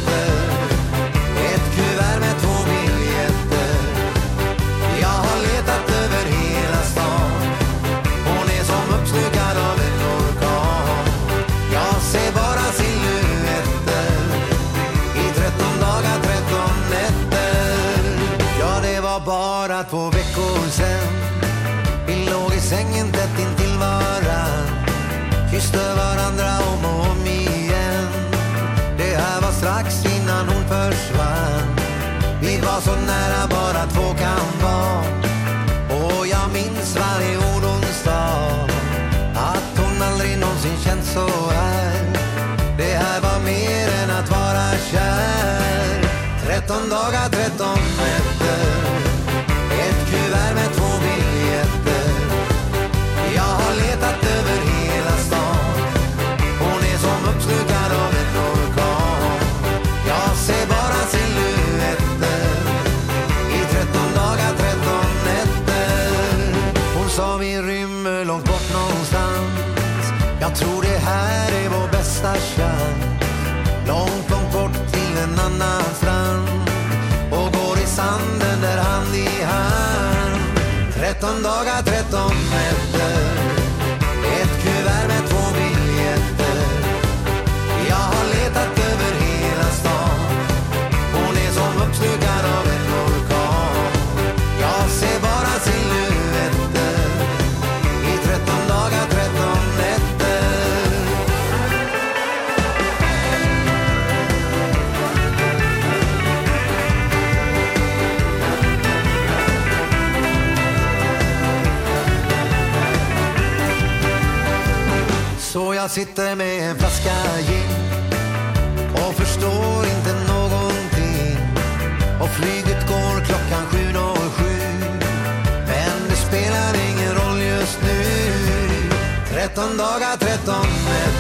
var så nära bara två kan vara. Och jag minns varje ord hon sa. Att hon aldrig någonsin känt så här. Det här var mer än att vara kär. Tretton dagar, tretton nätter. 13 dagar 13 med sitter med en flaska gin Och förstår inte någonting. Och flyget går klockan 7.07 Men det spelar ingen roll just nu. 13 dagar, 13 nätter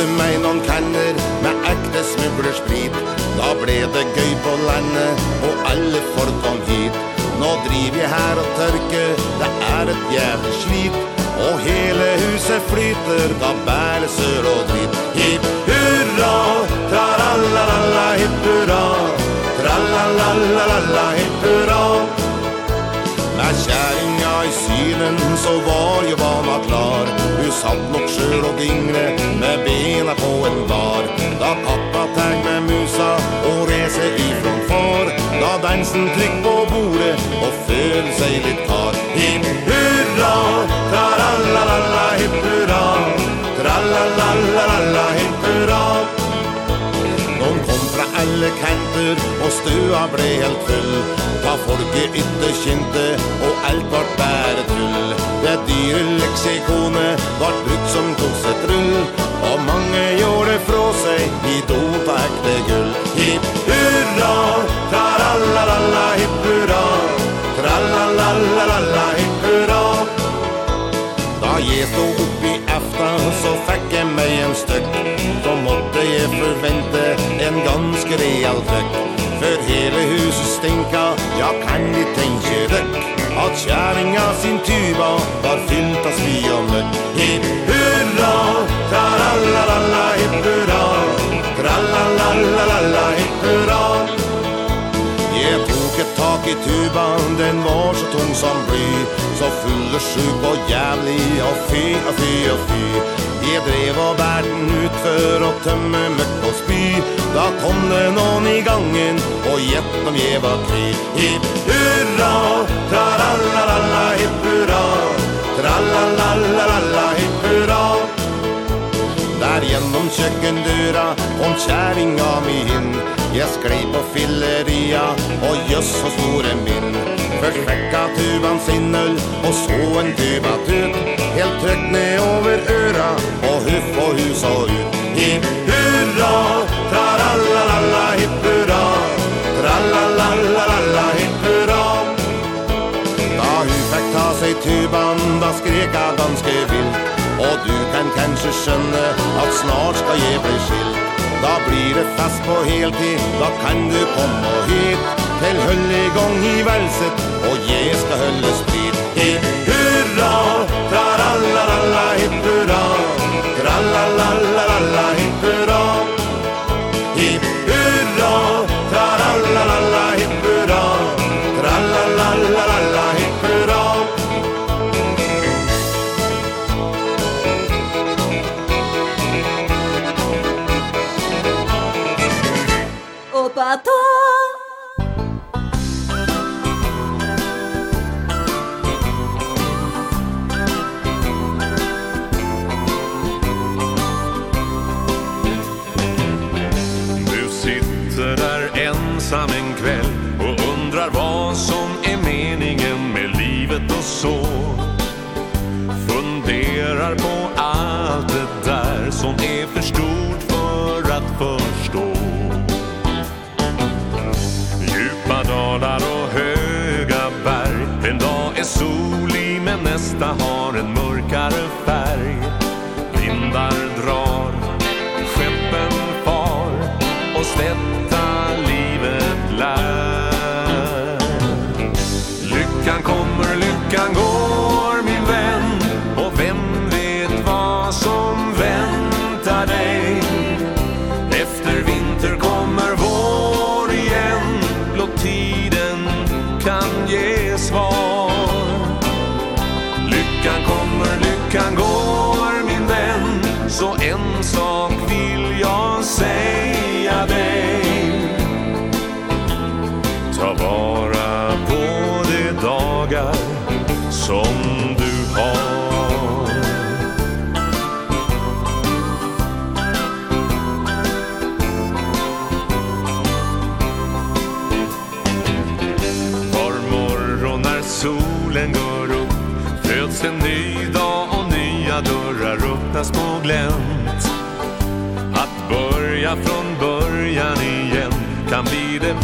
kjøpte meg noen kanner med ekte smuglersprit. Da ble det gøy på landet, og alle folk kom hit. Nå driver jeg her og tørker, det er et jævlig slit. Og hele huset flyter, da bære sør og dritt. Hipp hurra, tra-la-la-la, hipp hurra, tra-la-la-la-la, hipp bilen så var ju banan klar. Ur sandloppskör och yngre med bena på en var Da pappa tag med musa och rese ifrån far. Da dansen tryck på bordet och föl sig litt kar Hipp hurra, tralala, hipp hurra. Tralala, hipp hurra alle kanter Og stua ble helt full Ta folket ytterkinte Og alt vart bære tull. Det dyre leksikonet Vart brukt som dosetrull Og mange gjorde fra seg. I don ekte gull. Hipp hurra la hipp hurra. La hipp hurra. Da jeg stod opp i aften Så fikk jeg forvente en ganske real trøkk. För hele huset stinka, ja kan ni tenke røkk? At kjæringa sin tuba var fyllt av svi og møkk. Hipp hurra, tra-la-la-la-la, hipp hurra. Tra-la-la-la-la, hipp hurra tak i tuban, den var så tung som bly. Så full og jævlig og fy og fy og fy Jeg drev og bær den ut for å tømme møkk og spy. Da kom det noen i gangen og gjett om jeg var kry Hipp hurra, la hipp hurra. Tralalalala, hipp hurra. Der gjennom kjøkkendøra kom kjæringa mi inn. Jeg sklei på filleria Og jøss så store min. Først fekka tuban sinnøl Og så en tuba tut Helt trøkt ned over øra Og huff og hus og ut. Hipp hurra Tralalalala hipp hurra. La hipp hurra. Da hun fekk ta seg tuban Da skreka danske vilt. Og du kan kanskje skjønne At snart skal jeg bli skilt. Da blir det fest på heltid, da kan du komme hit Til høll i gang i Velset, og jeg skal hølle sprit Hit hurra, tra-la-la-la, hit hurra, tra-la-la-la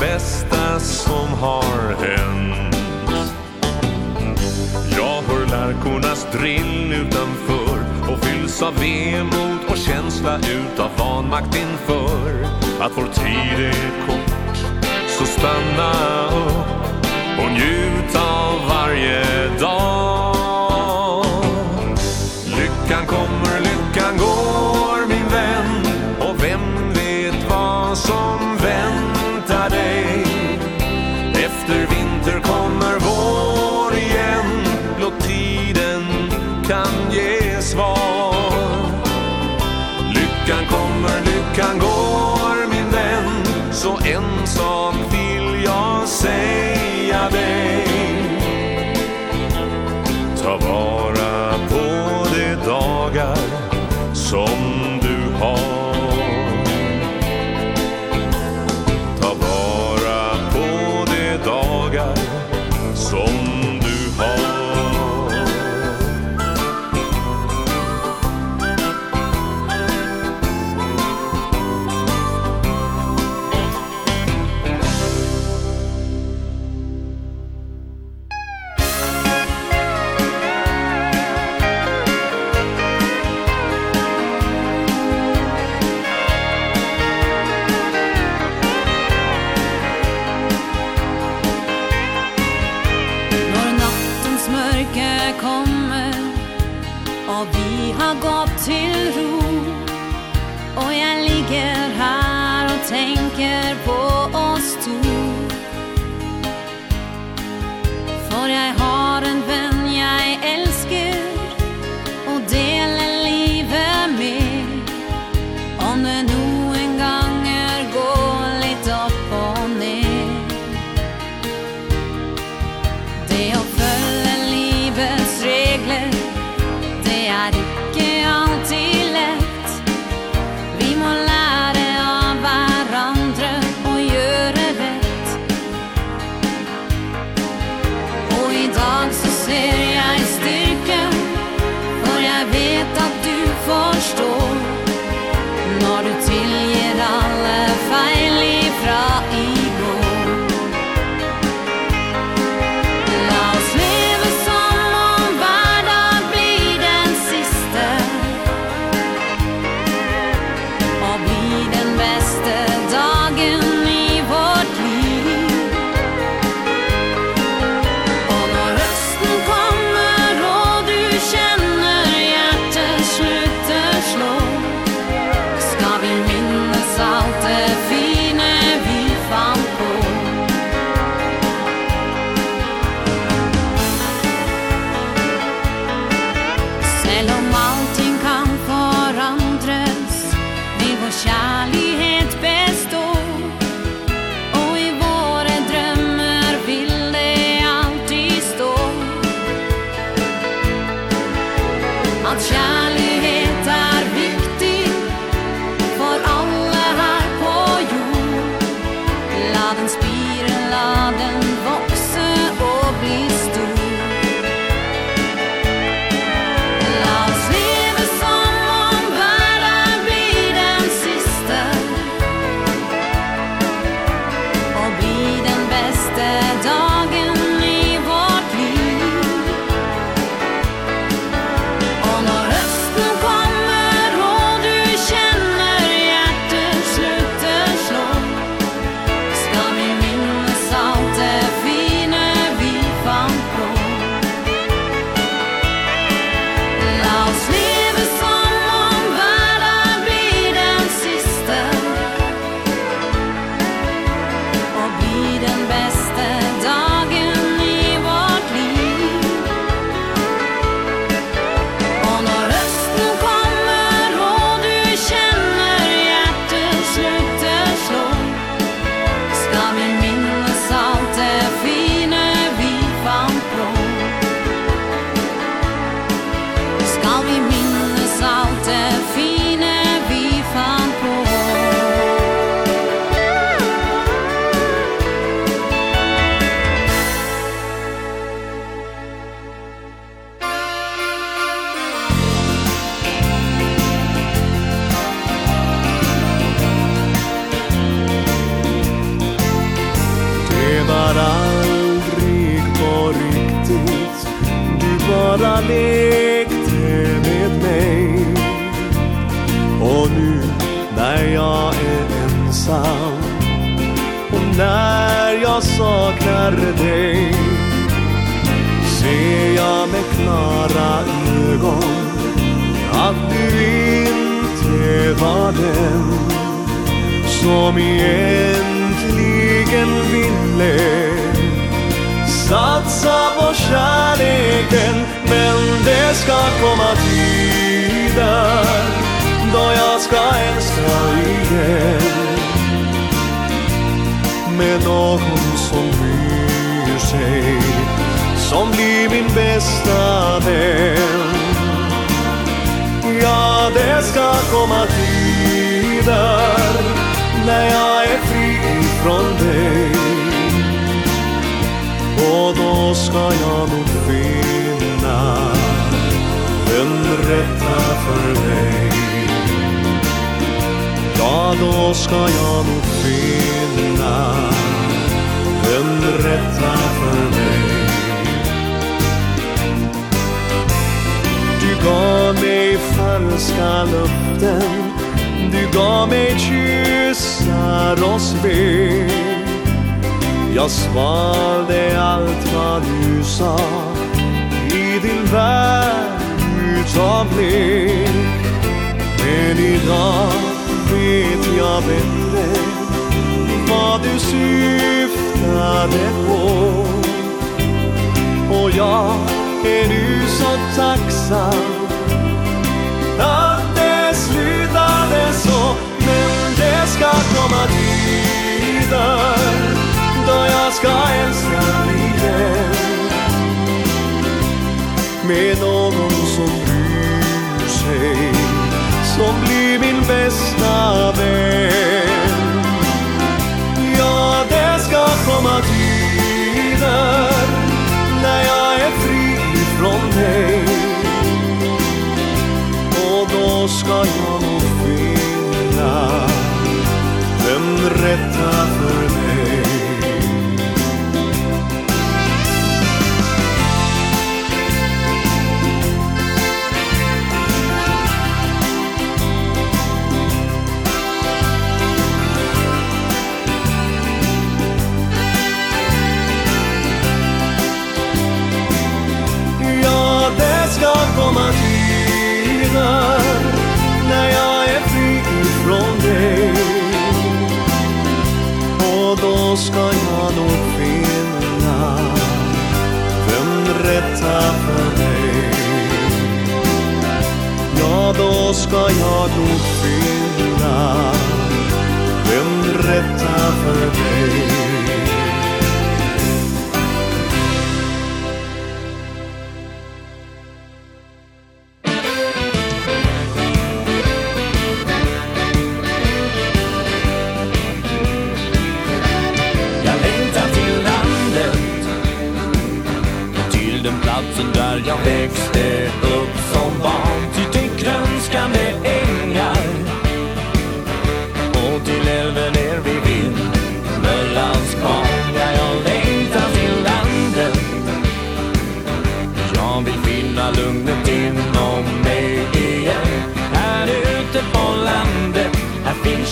bästa som har hänt. Jag hör lärkornas drill utanför Och fylls av vemod och känsla utav vanmakt inför. Att vår tid är kort Så stanna upp Och njut av varje dag. Lyckan kommer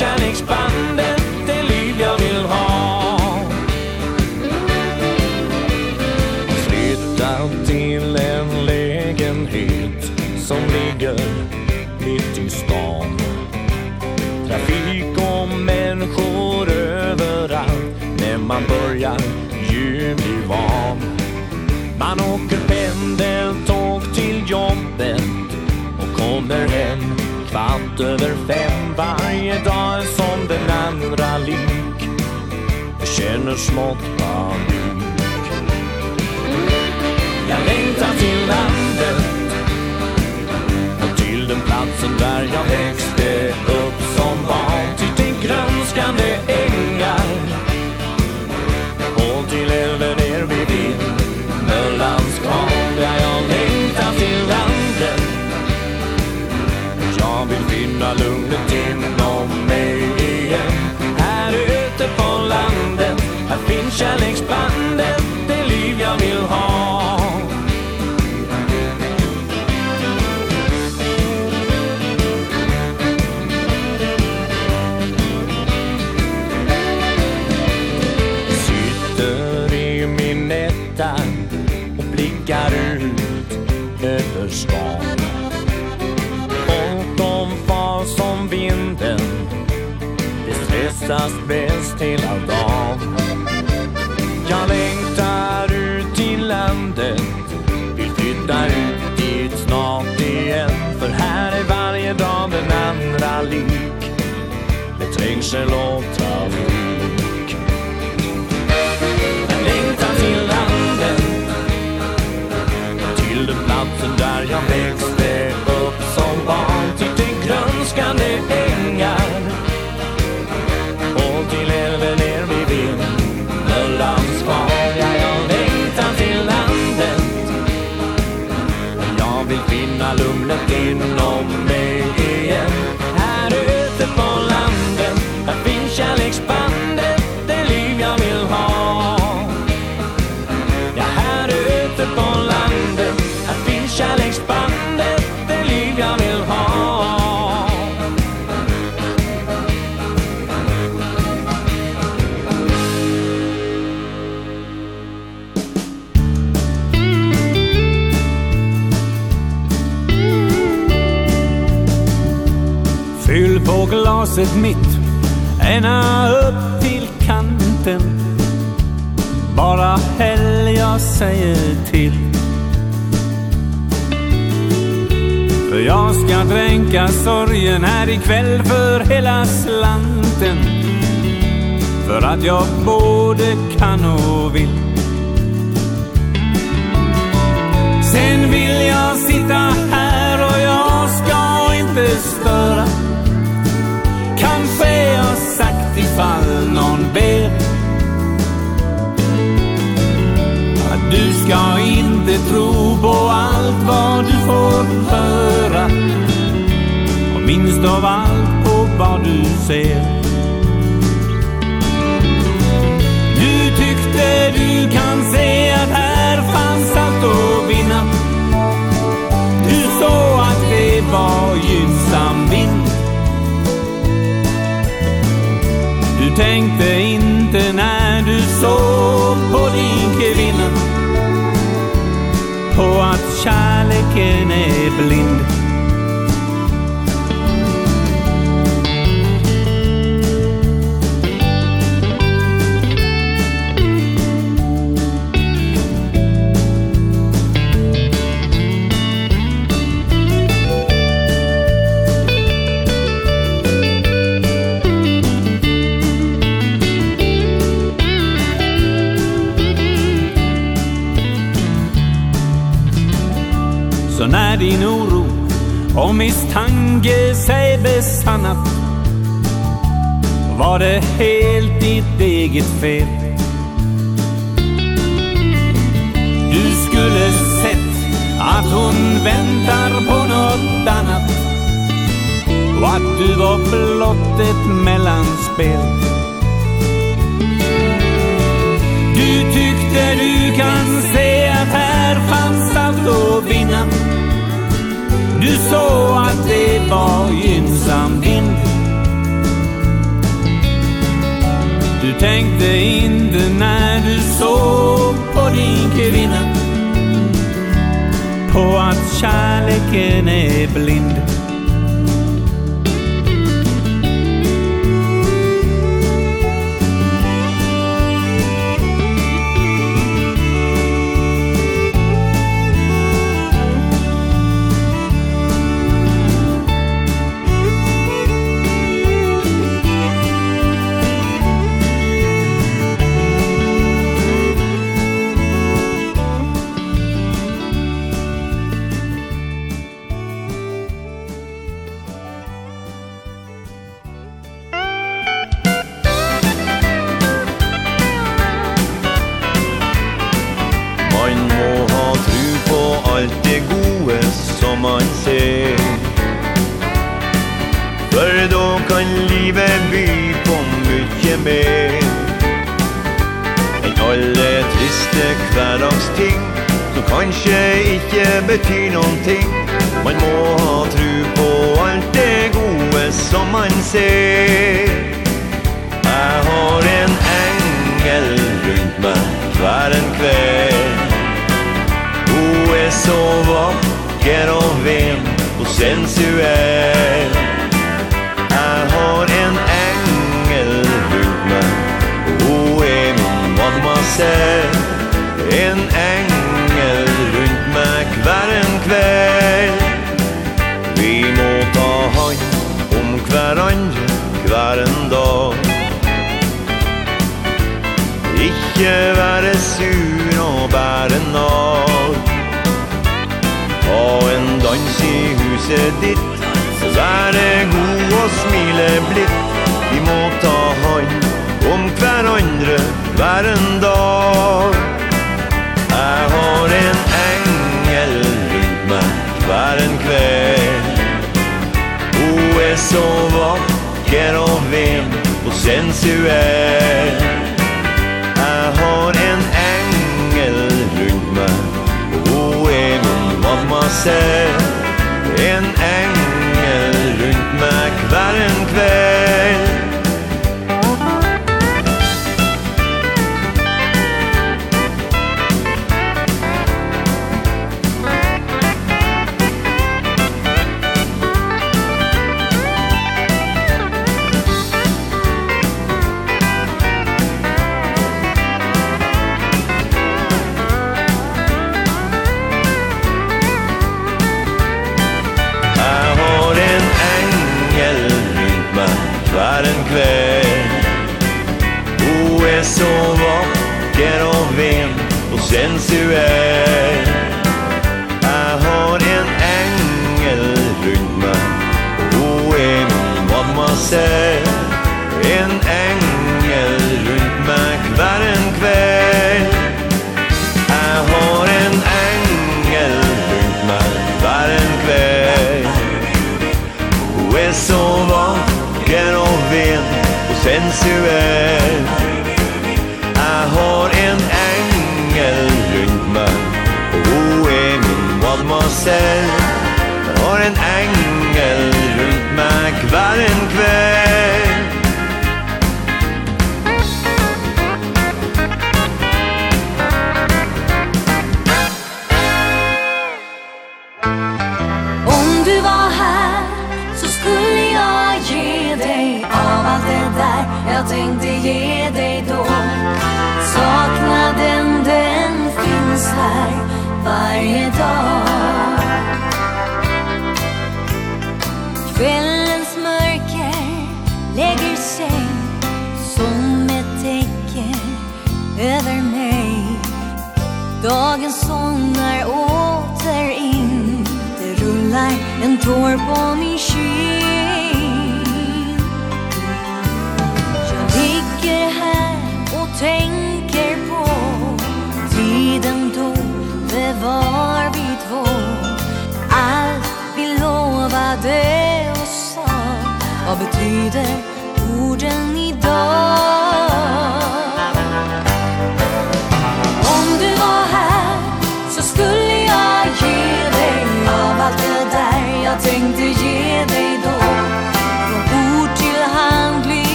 Shanning's back varje dag som den andra lik. Jag känner smått panik Jag längtar till landet Och till den platsen där jag växte upp. hela dagen Jag längtar ut till landet Vill flytta ut dit snart igen För här är varje dag den andra lik. Med trängsel och trafik. glaset mitt. Ända upp till kanten. Bara häll jag säger till För jag ska dränka sorgen här ikväll för hela slanten. För att jag både kan och vill. ber. Att du ska inte tro på allt vad du får höra. Och minst av allt på vad du ser. Du tyckte du kan se att här fanns allt att vinna. Du såg att det var gynnsam vind. Du tänkte blind. kan sig besannat Var det helt ditt eget fel? Du skulle sett att hon väntar på något annat Och att du var blott ett mellanspel Du tyckte du kan se att här fanns allt att vinna Du såg att det var gynnsam vind. Du tänkte inte när du såg på din kvinna. På att kärleken är blind.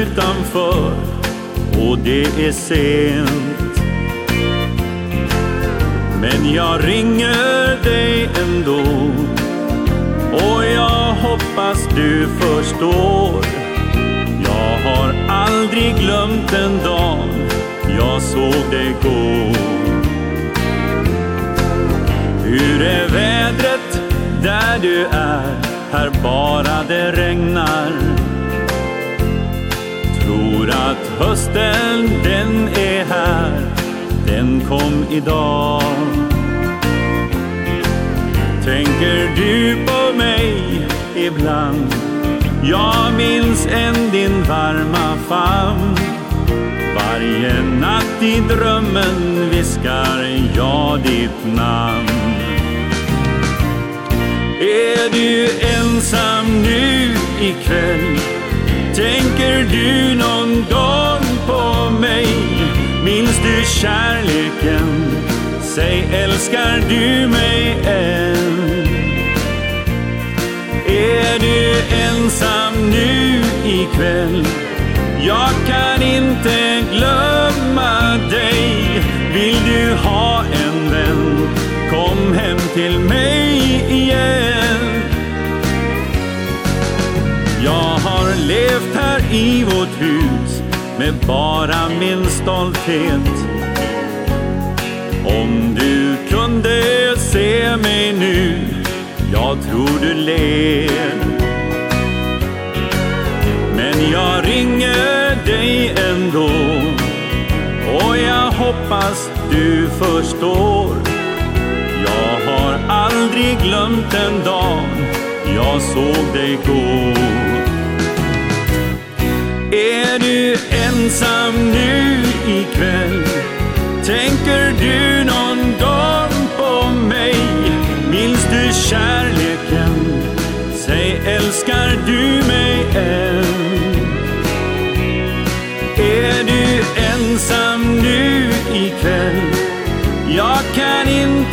utanför och det är sent. Men jag ringer dig ändå Och jag hoppas du förstår. Jag har aldrig glömt den dagen Jag såg dig gå. Hur är vädret där du är? Här bara det regnar tror att hösten den är här. Den kom idag. Tänker du på mig ibland. Jag minns än din varma famn. Varje natt i drömmen viskar jag ditt namn. Är du ensam nu ikväll? Tänker du någon gång på mig? Minns du kärleken? Säg älskar du mig än? Är du ensam nu ikväll? Jag kan inte glömma dig. Vill du ha en vän? Kom hem till mig. i vårt hus med bara min stolthet. Om du kunde se mig nu Jag tror du ler. Men jag ringer dig ändå Och jag hoppas du förstår. Jag har aldrig glömt den dag Jag såg dig gå. ikväll Tänker du någon gång på mig? Minns du kärleken? Säg älskar du mig än? Är du ensam nu ikväll? Jag kan inte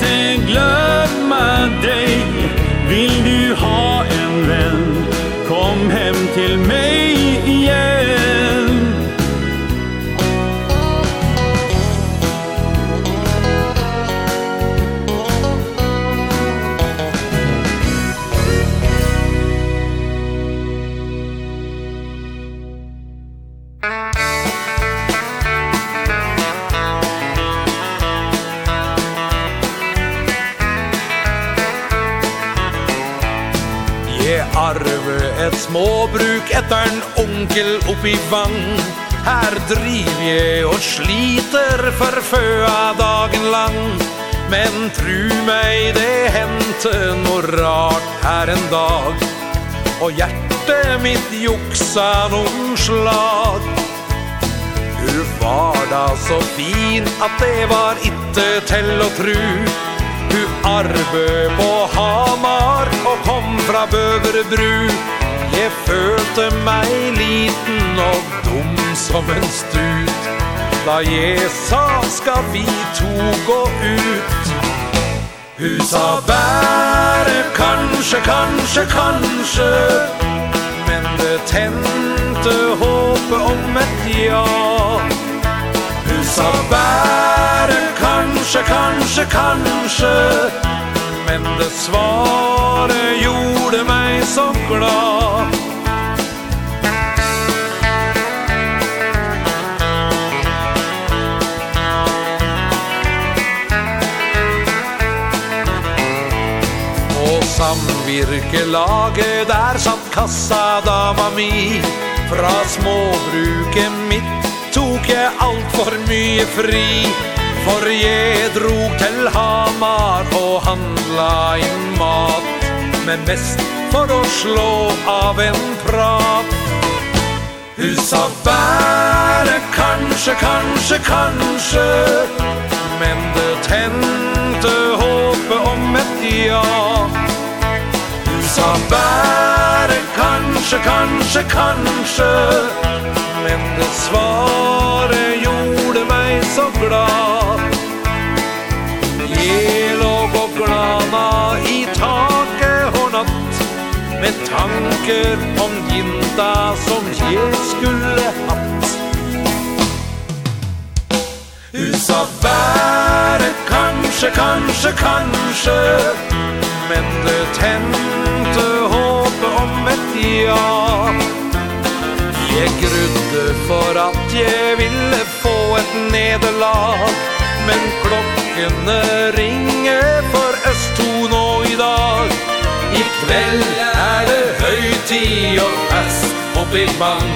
småbruk etter en onkel opp i vang Her driv jeg og sliter for føa dagen lang. Men tru meg det hente noe rart her en dag. Og hjertet mitt juksa noen slag. Du var da så fin at det var itte til å tru. Du arbe på Hamar og kom fra Bøverbru. Jeg følte meg liten og dum som en stut. Da jeg sa skal vi to gå ut? Hun sa bare kanskje, kanskje, kanskje. Men det tente håpet om et ja. Hun sa bare kanskje, kanskje, kanskje men det svaret gjorde meg så glad. Og samvirkelaget der satt kassa dama mi. Fra småbruket mitt tok jeg alt for mye fri. For jeg drog til Hamar og handla inn mat Men mest for å slå av en prat. Husa bare kanskje, kanskje, kanskje Men det tente håpet om et ja. Husa bare kanskje, kanskje, kanskje Men det svaret gjorde meg så glad. Det låg og glana i taket och natt Med tanker om ginta som jeg skulle hatt. Husa bære, kanskje, kanskje, kanskje Men det tente håpet om et ja. Jeg grudde for at jeg ville få et nederlag. Men klokkene ringer for oss to nå i dag. I kveld er det høytid og fest opp i vann,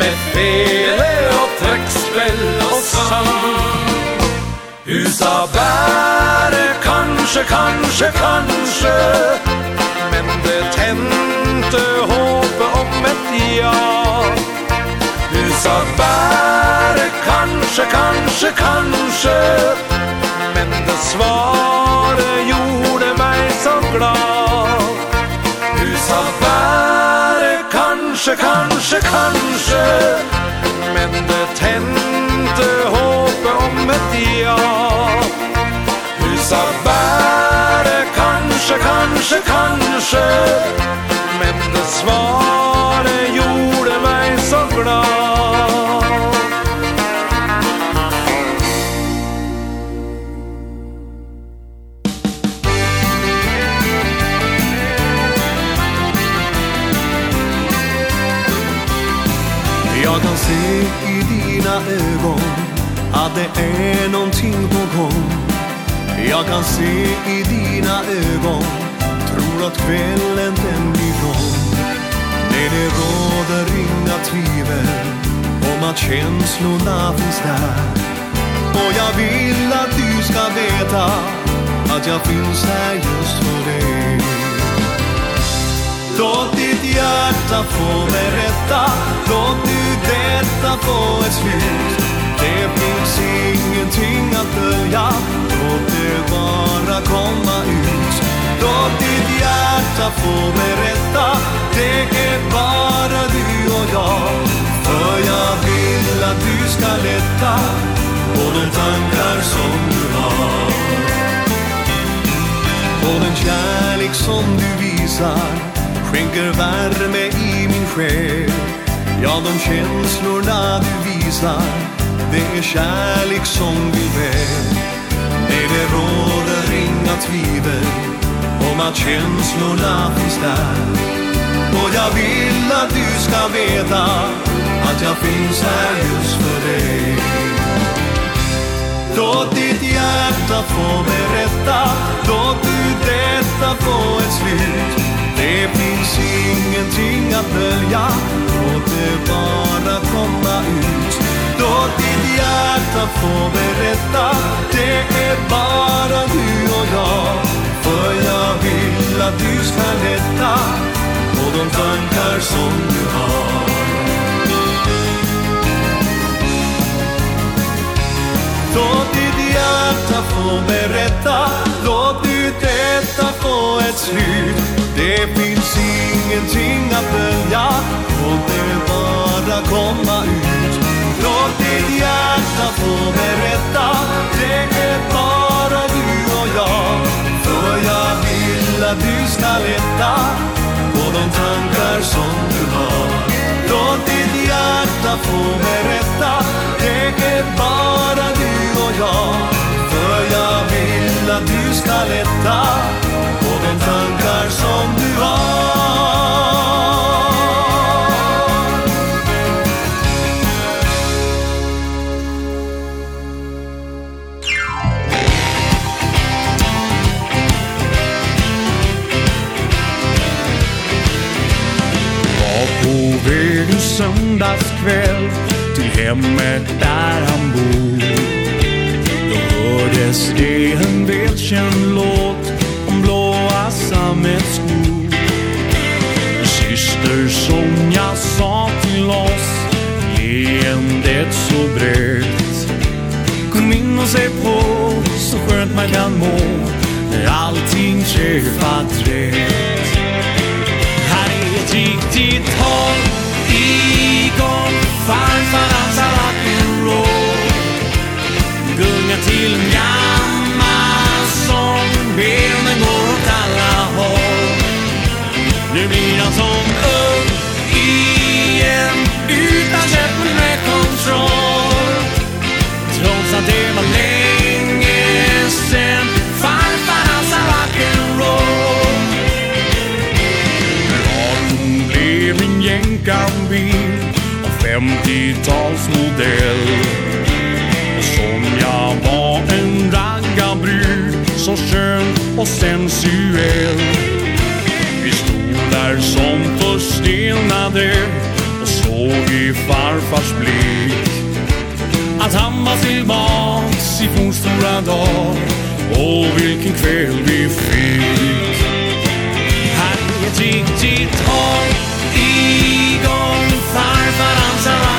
Med fele og trekkspill og sang. Husa bære kanskje, kanskje, kanskje. Men det tente håpet om et ja. Husa bære kanskje, kanskje, kanskje Men det svaret gjorde meg så glad. Du sa bare kanskje, kanskje, kanskje Men det tente håpet om et ja. Du sa bare kanskje, kanskje, kanskje Men det svaret gjorde meg så glad. se i dina ögon Att det är någonting på gång. Jag kan se i dina ögon Tror att kvällen den blir lång. Nej det råder inga tvivel Om att känslorna finns där. Och jag vill att du ska veta Att jag finns här just för dig. Låt ditt hjärta få berätta Låt nu detta få ett slut. Det finns ingenting att dölja. Låt det bara komma ut. Låt ditt hjärta få berätta Det är bara du och jag. För jag vill att du ska lätta På de tankar som du har. På den kärlek som du visar skänker värme i min själ Ja, de känslorna du visar Det är kärlek som vill väl. Nej, det råder inga tvivel Om att känslorna finns där. Och jag vill att du ska veta Att jag finns här just för dig. Låt ditt hjärta få berätta Låt du detta få ett slut. Det finns ingenting att dölja. Låt det bara komma ut. Låt ditt hjärta få berätta. Det är bara du och jag. För jag vill att du ska lätta På de tankar som du har. Låt ditt hjärta få berätta. Låt nu detta få ett slut. Det finns ingenting att dölja. Låt det bara komma ut. Låt ditt hjärta få berätta. Det är bara du och jag. För jag vill att du ska lätta På de tankar som du har. Låt ditt hjärta få berätta. Det är bara du jag För jag vill att du ska lätta På de tankar som du har. Var på väg en söndagskväll Till hemmet där han bor. Fast det en välkänd låt om blåa sammetsknor Syster som jag sa till oss Leendet så brett. Kom in och se på så skönt man kan må När allting träffat rätt Här är ett riktigt håll igång Farfar dansar rock'n'roll Gunga till mjall Nu blir han som ung igen? Utan käppen med kontroll. Trots att det var länge sen Farfar hans har rock'n'roll Radion blev en jänkarbil Av 50-talsmodell Som jag var en raggarbrud Så skön och sensuell som förstelnade och såg i farfars blick Att han var tillbaks i fornstora dag Och vilken kväll vi fick. Här är ett riktigt hår Igång farfar hans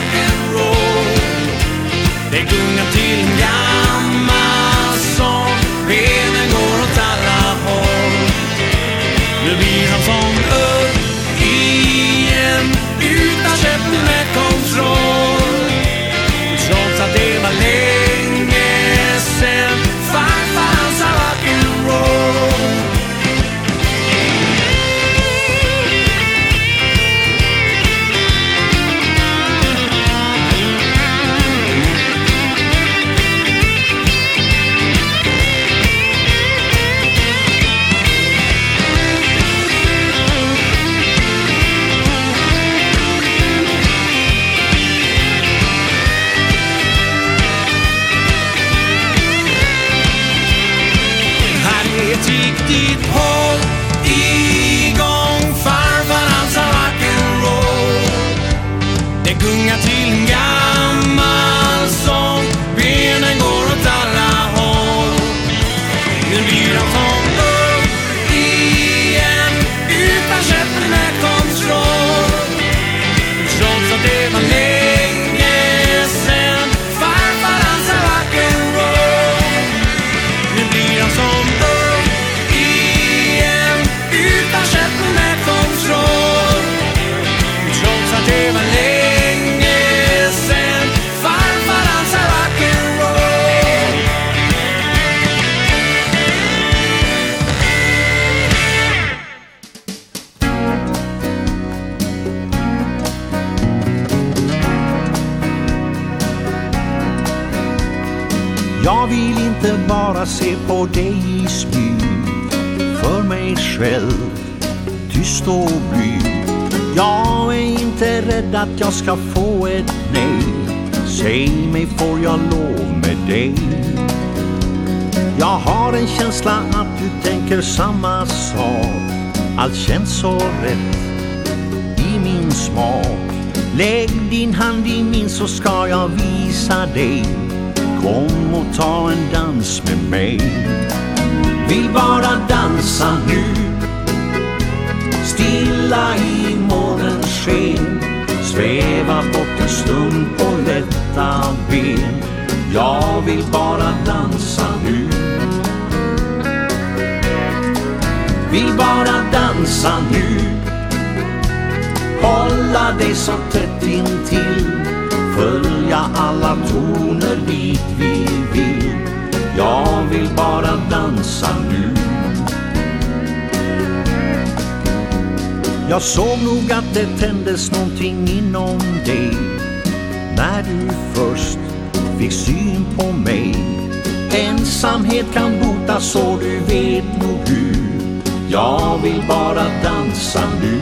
så du vet nog hur. Jag vill bara dansa nu.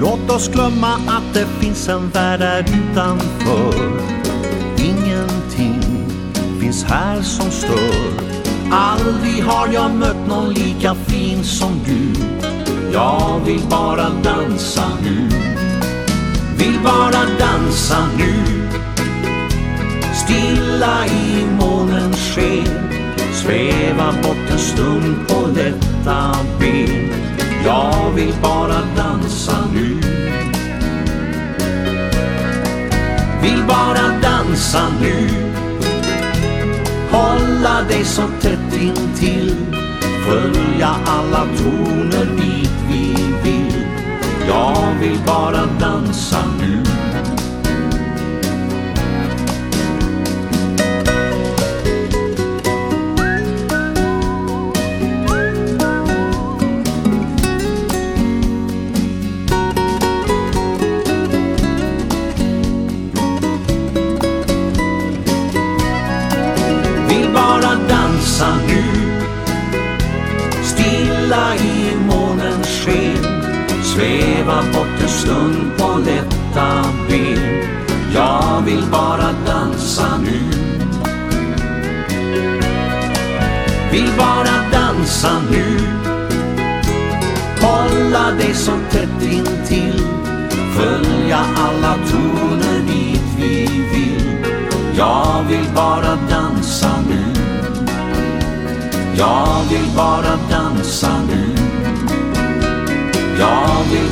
Låt oss glömma att det finns en värld där utanför. Ingenting finns här som stör. Aldrig har jag mött någon lika fin som du. Jag vill bara dansa nu. Vill bara dansa nu. Stilla i månens sken. Sväva bort en stund på detta ben. Jag vill bara dansa nu. Vill bara dansa nu. Hålla dig så tätt intill Följa alla toner dit vi vill. Jag vill bara dansa nu.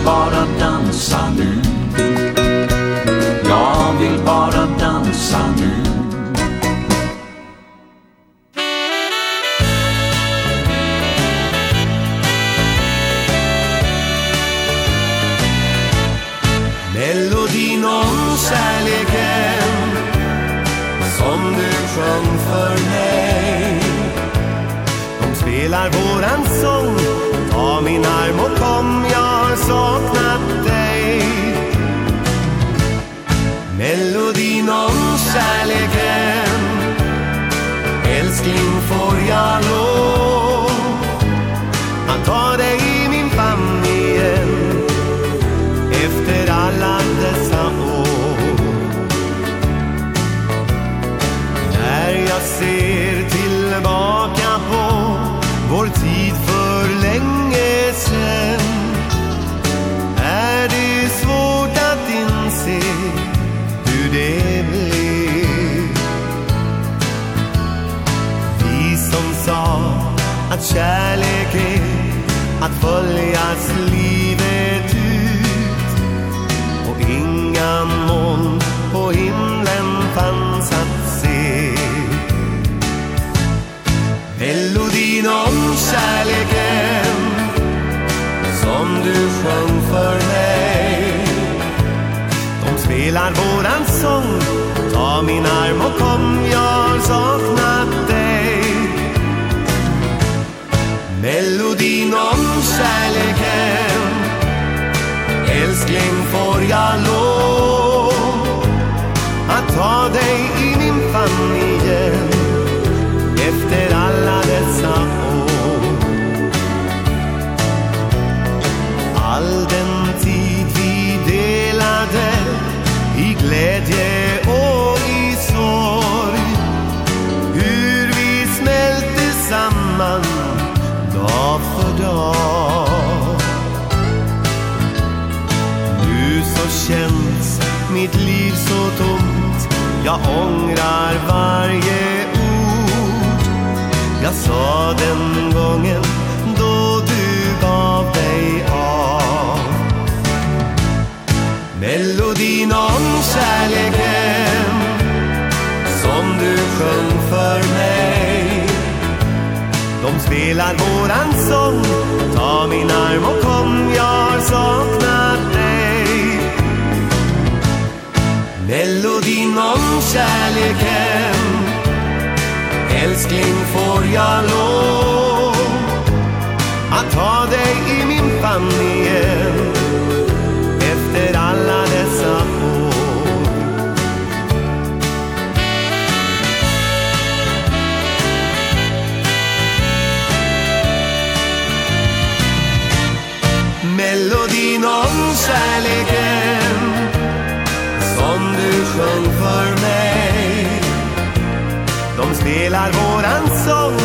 bara som sa att kärlek är att följas livet ut. Och inga moln på himlen fanns att se. Melodin om kärleken som du sjöng för mig De spelar våran sång Ta min arm och kom, jag har saknat dig Melodin om kärleken. Älskling får jag lov Att ta dig mitt liv så tomt. Jag ångrar varje ord. Jag sa den gången då du gav dig av. Melodin om kärleken Som du sjöng för mig. De spelar våran sång. Ta min arm och kom, jag har saknat dig Melodin om kärleken. Älskling får jag lov Att ta dig i min famn igen? Efter alla dessa år. Melodin om kärleken sjöng för mig. De spelar våran sång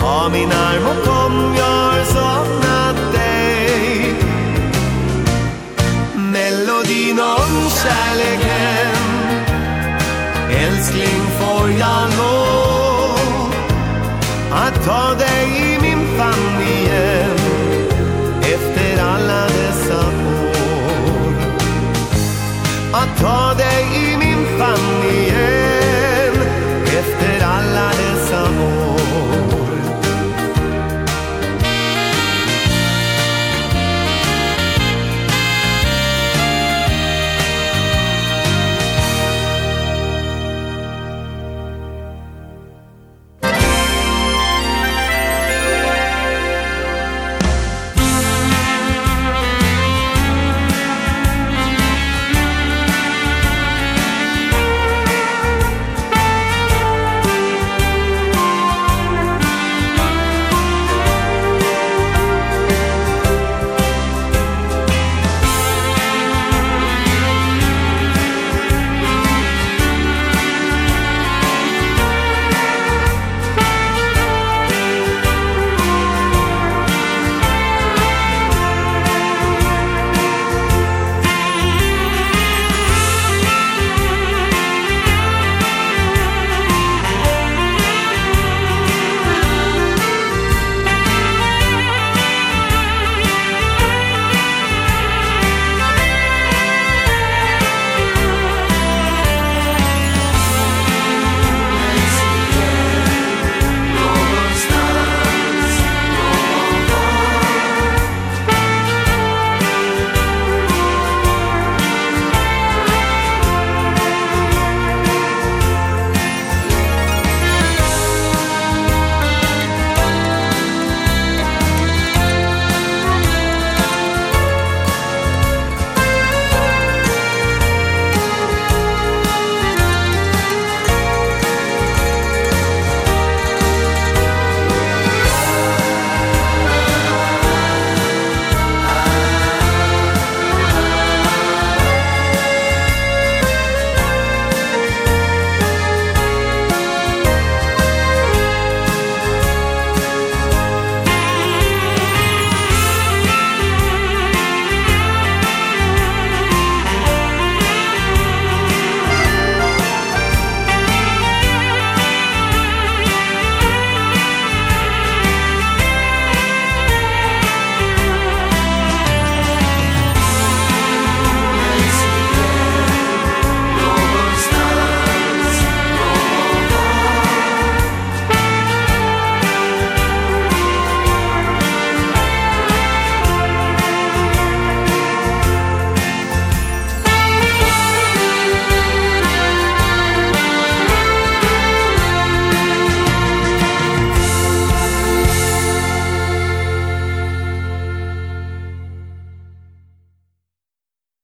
Ta min arm och kom, gör somnat dig. Melodin om kärleken Älskling får jag lov Att ta dig i min famn igen Efter alla dessa år. Att ta igen. Efter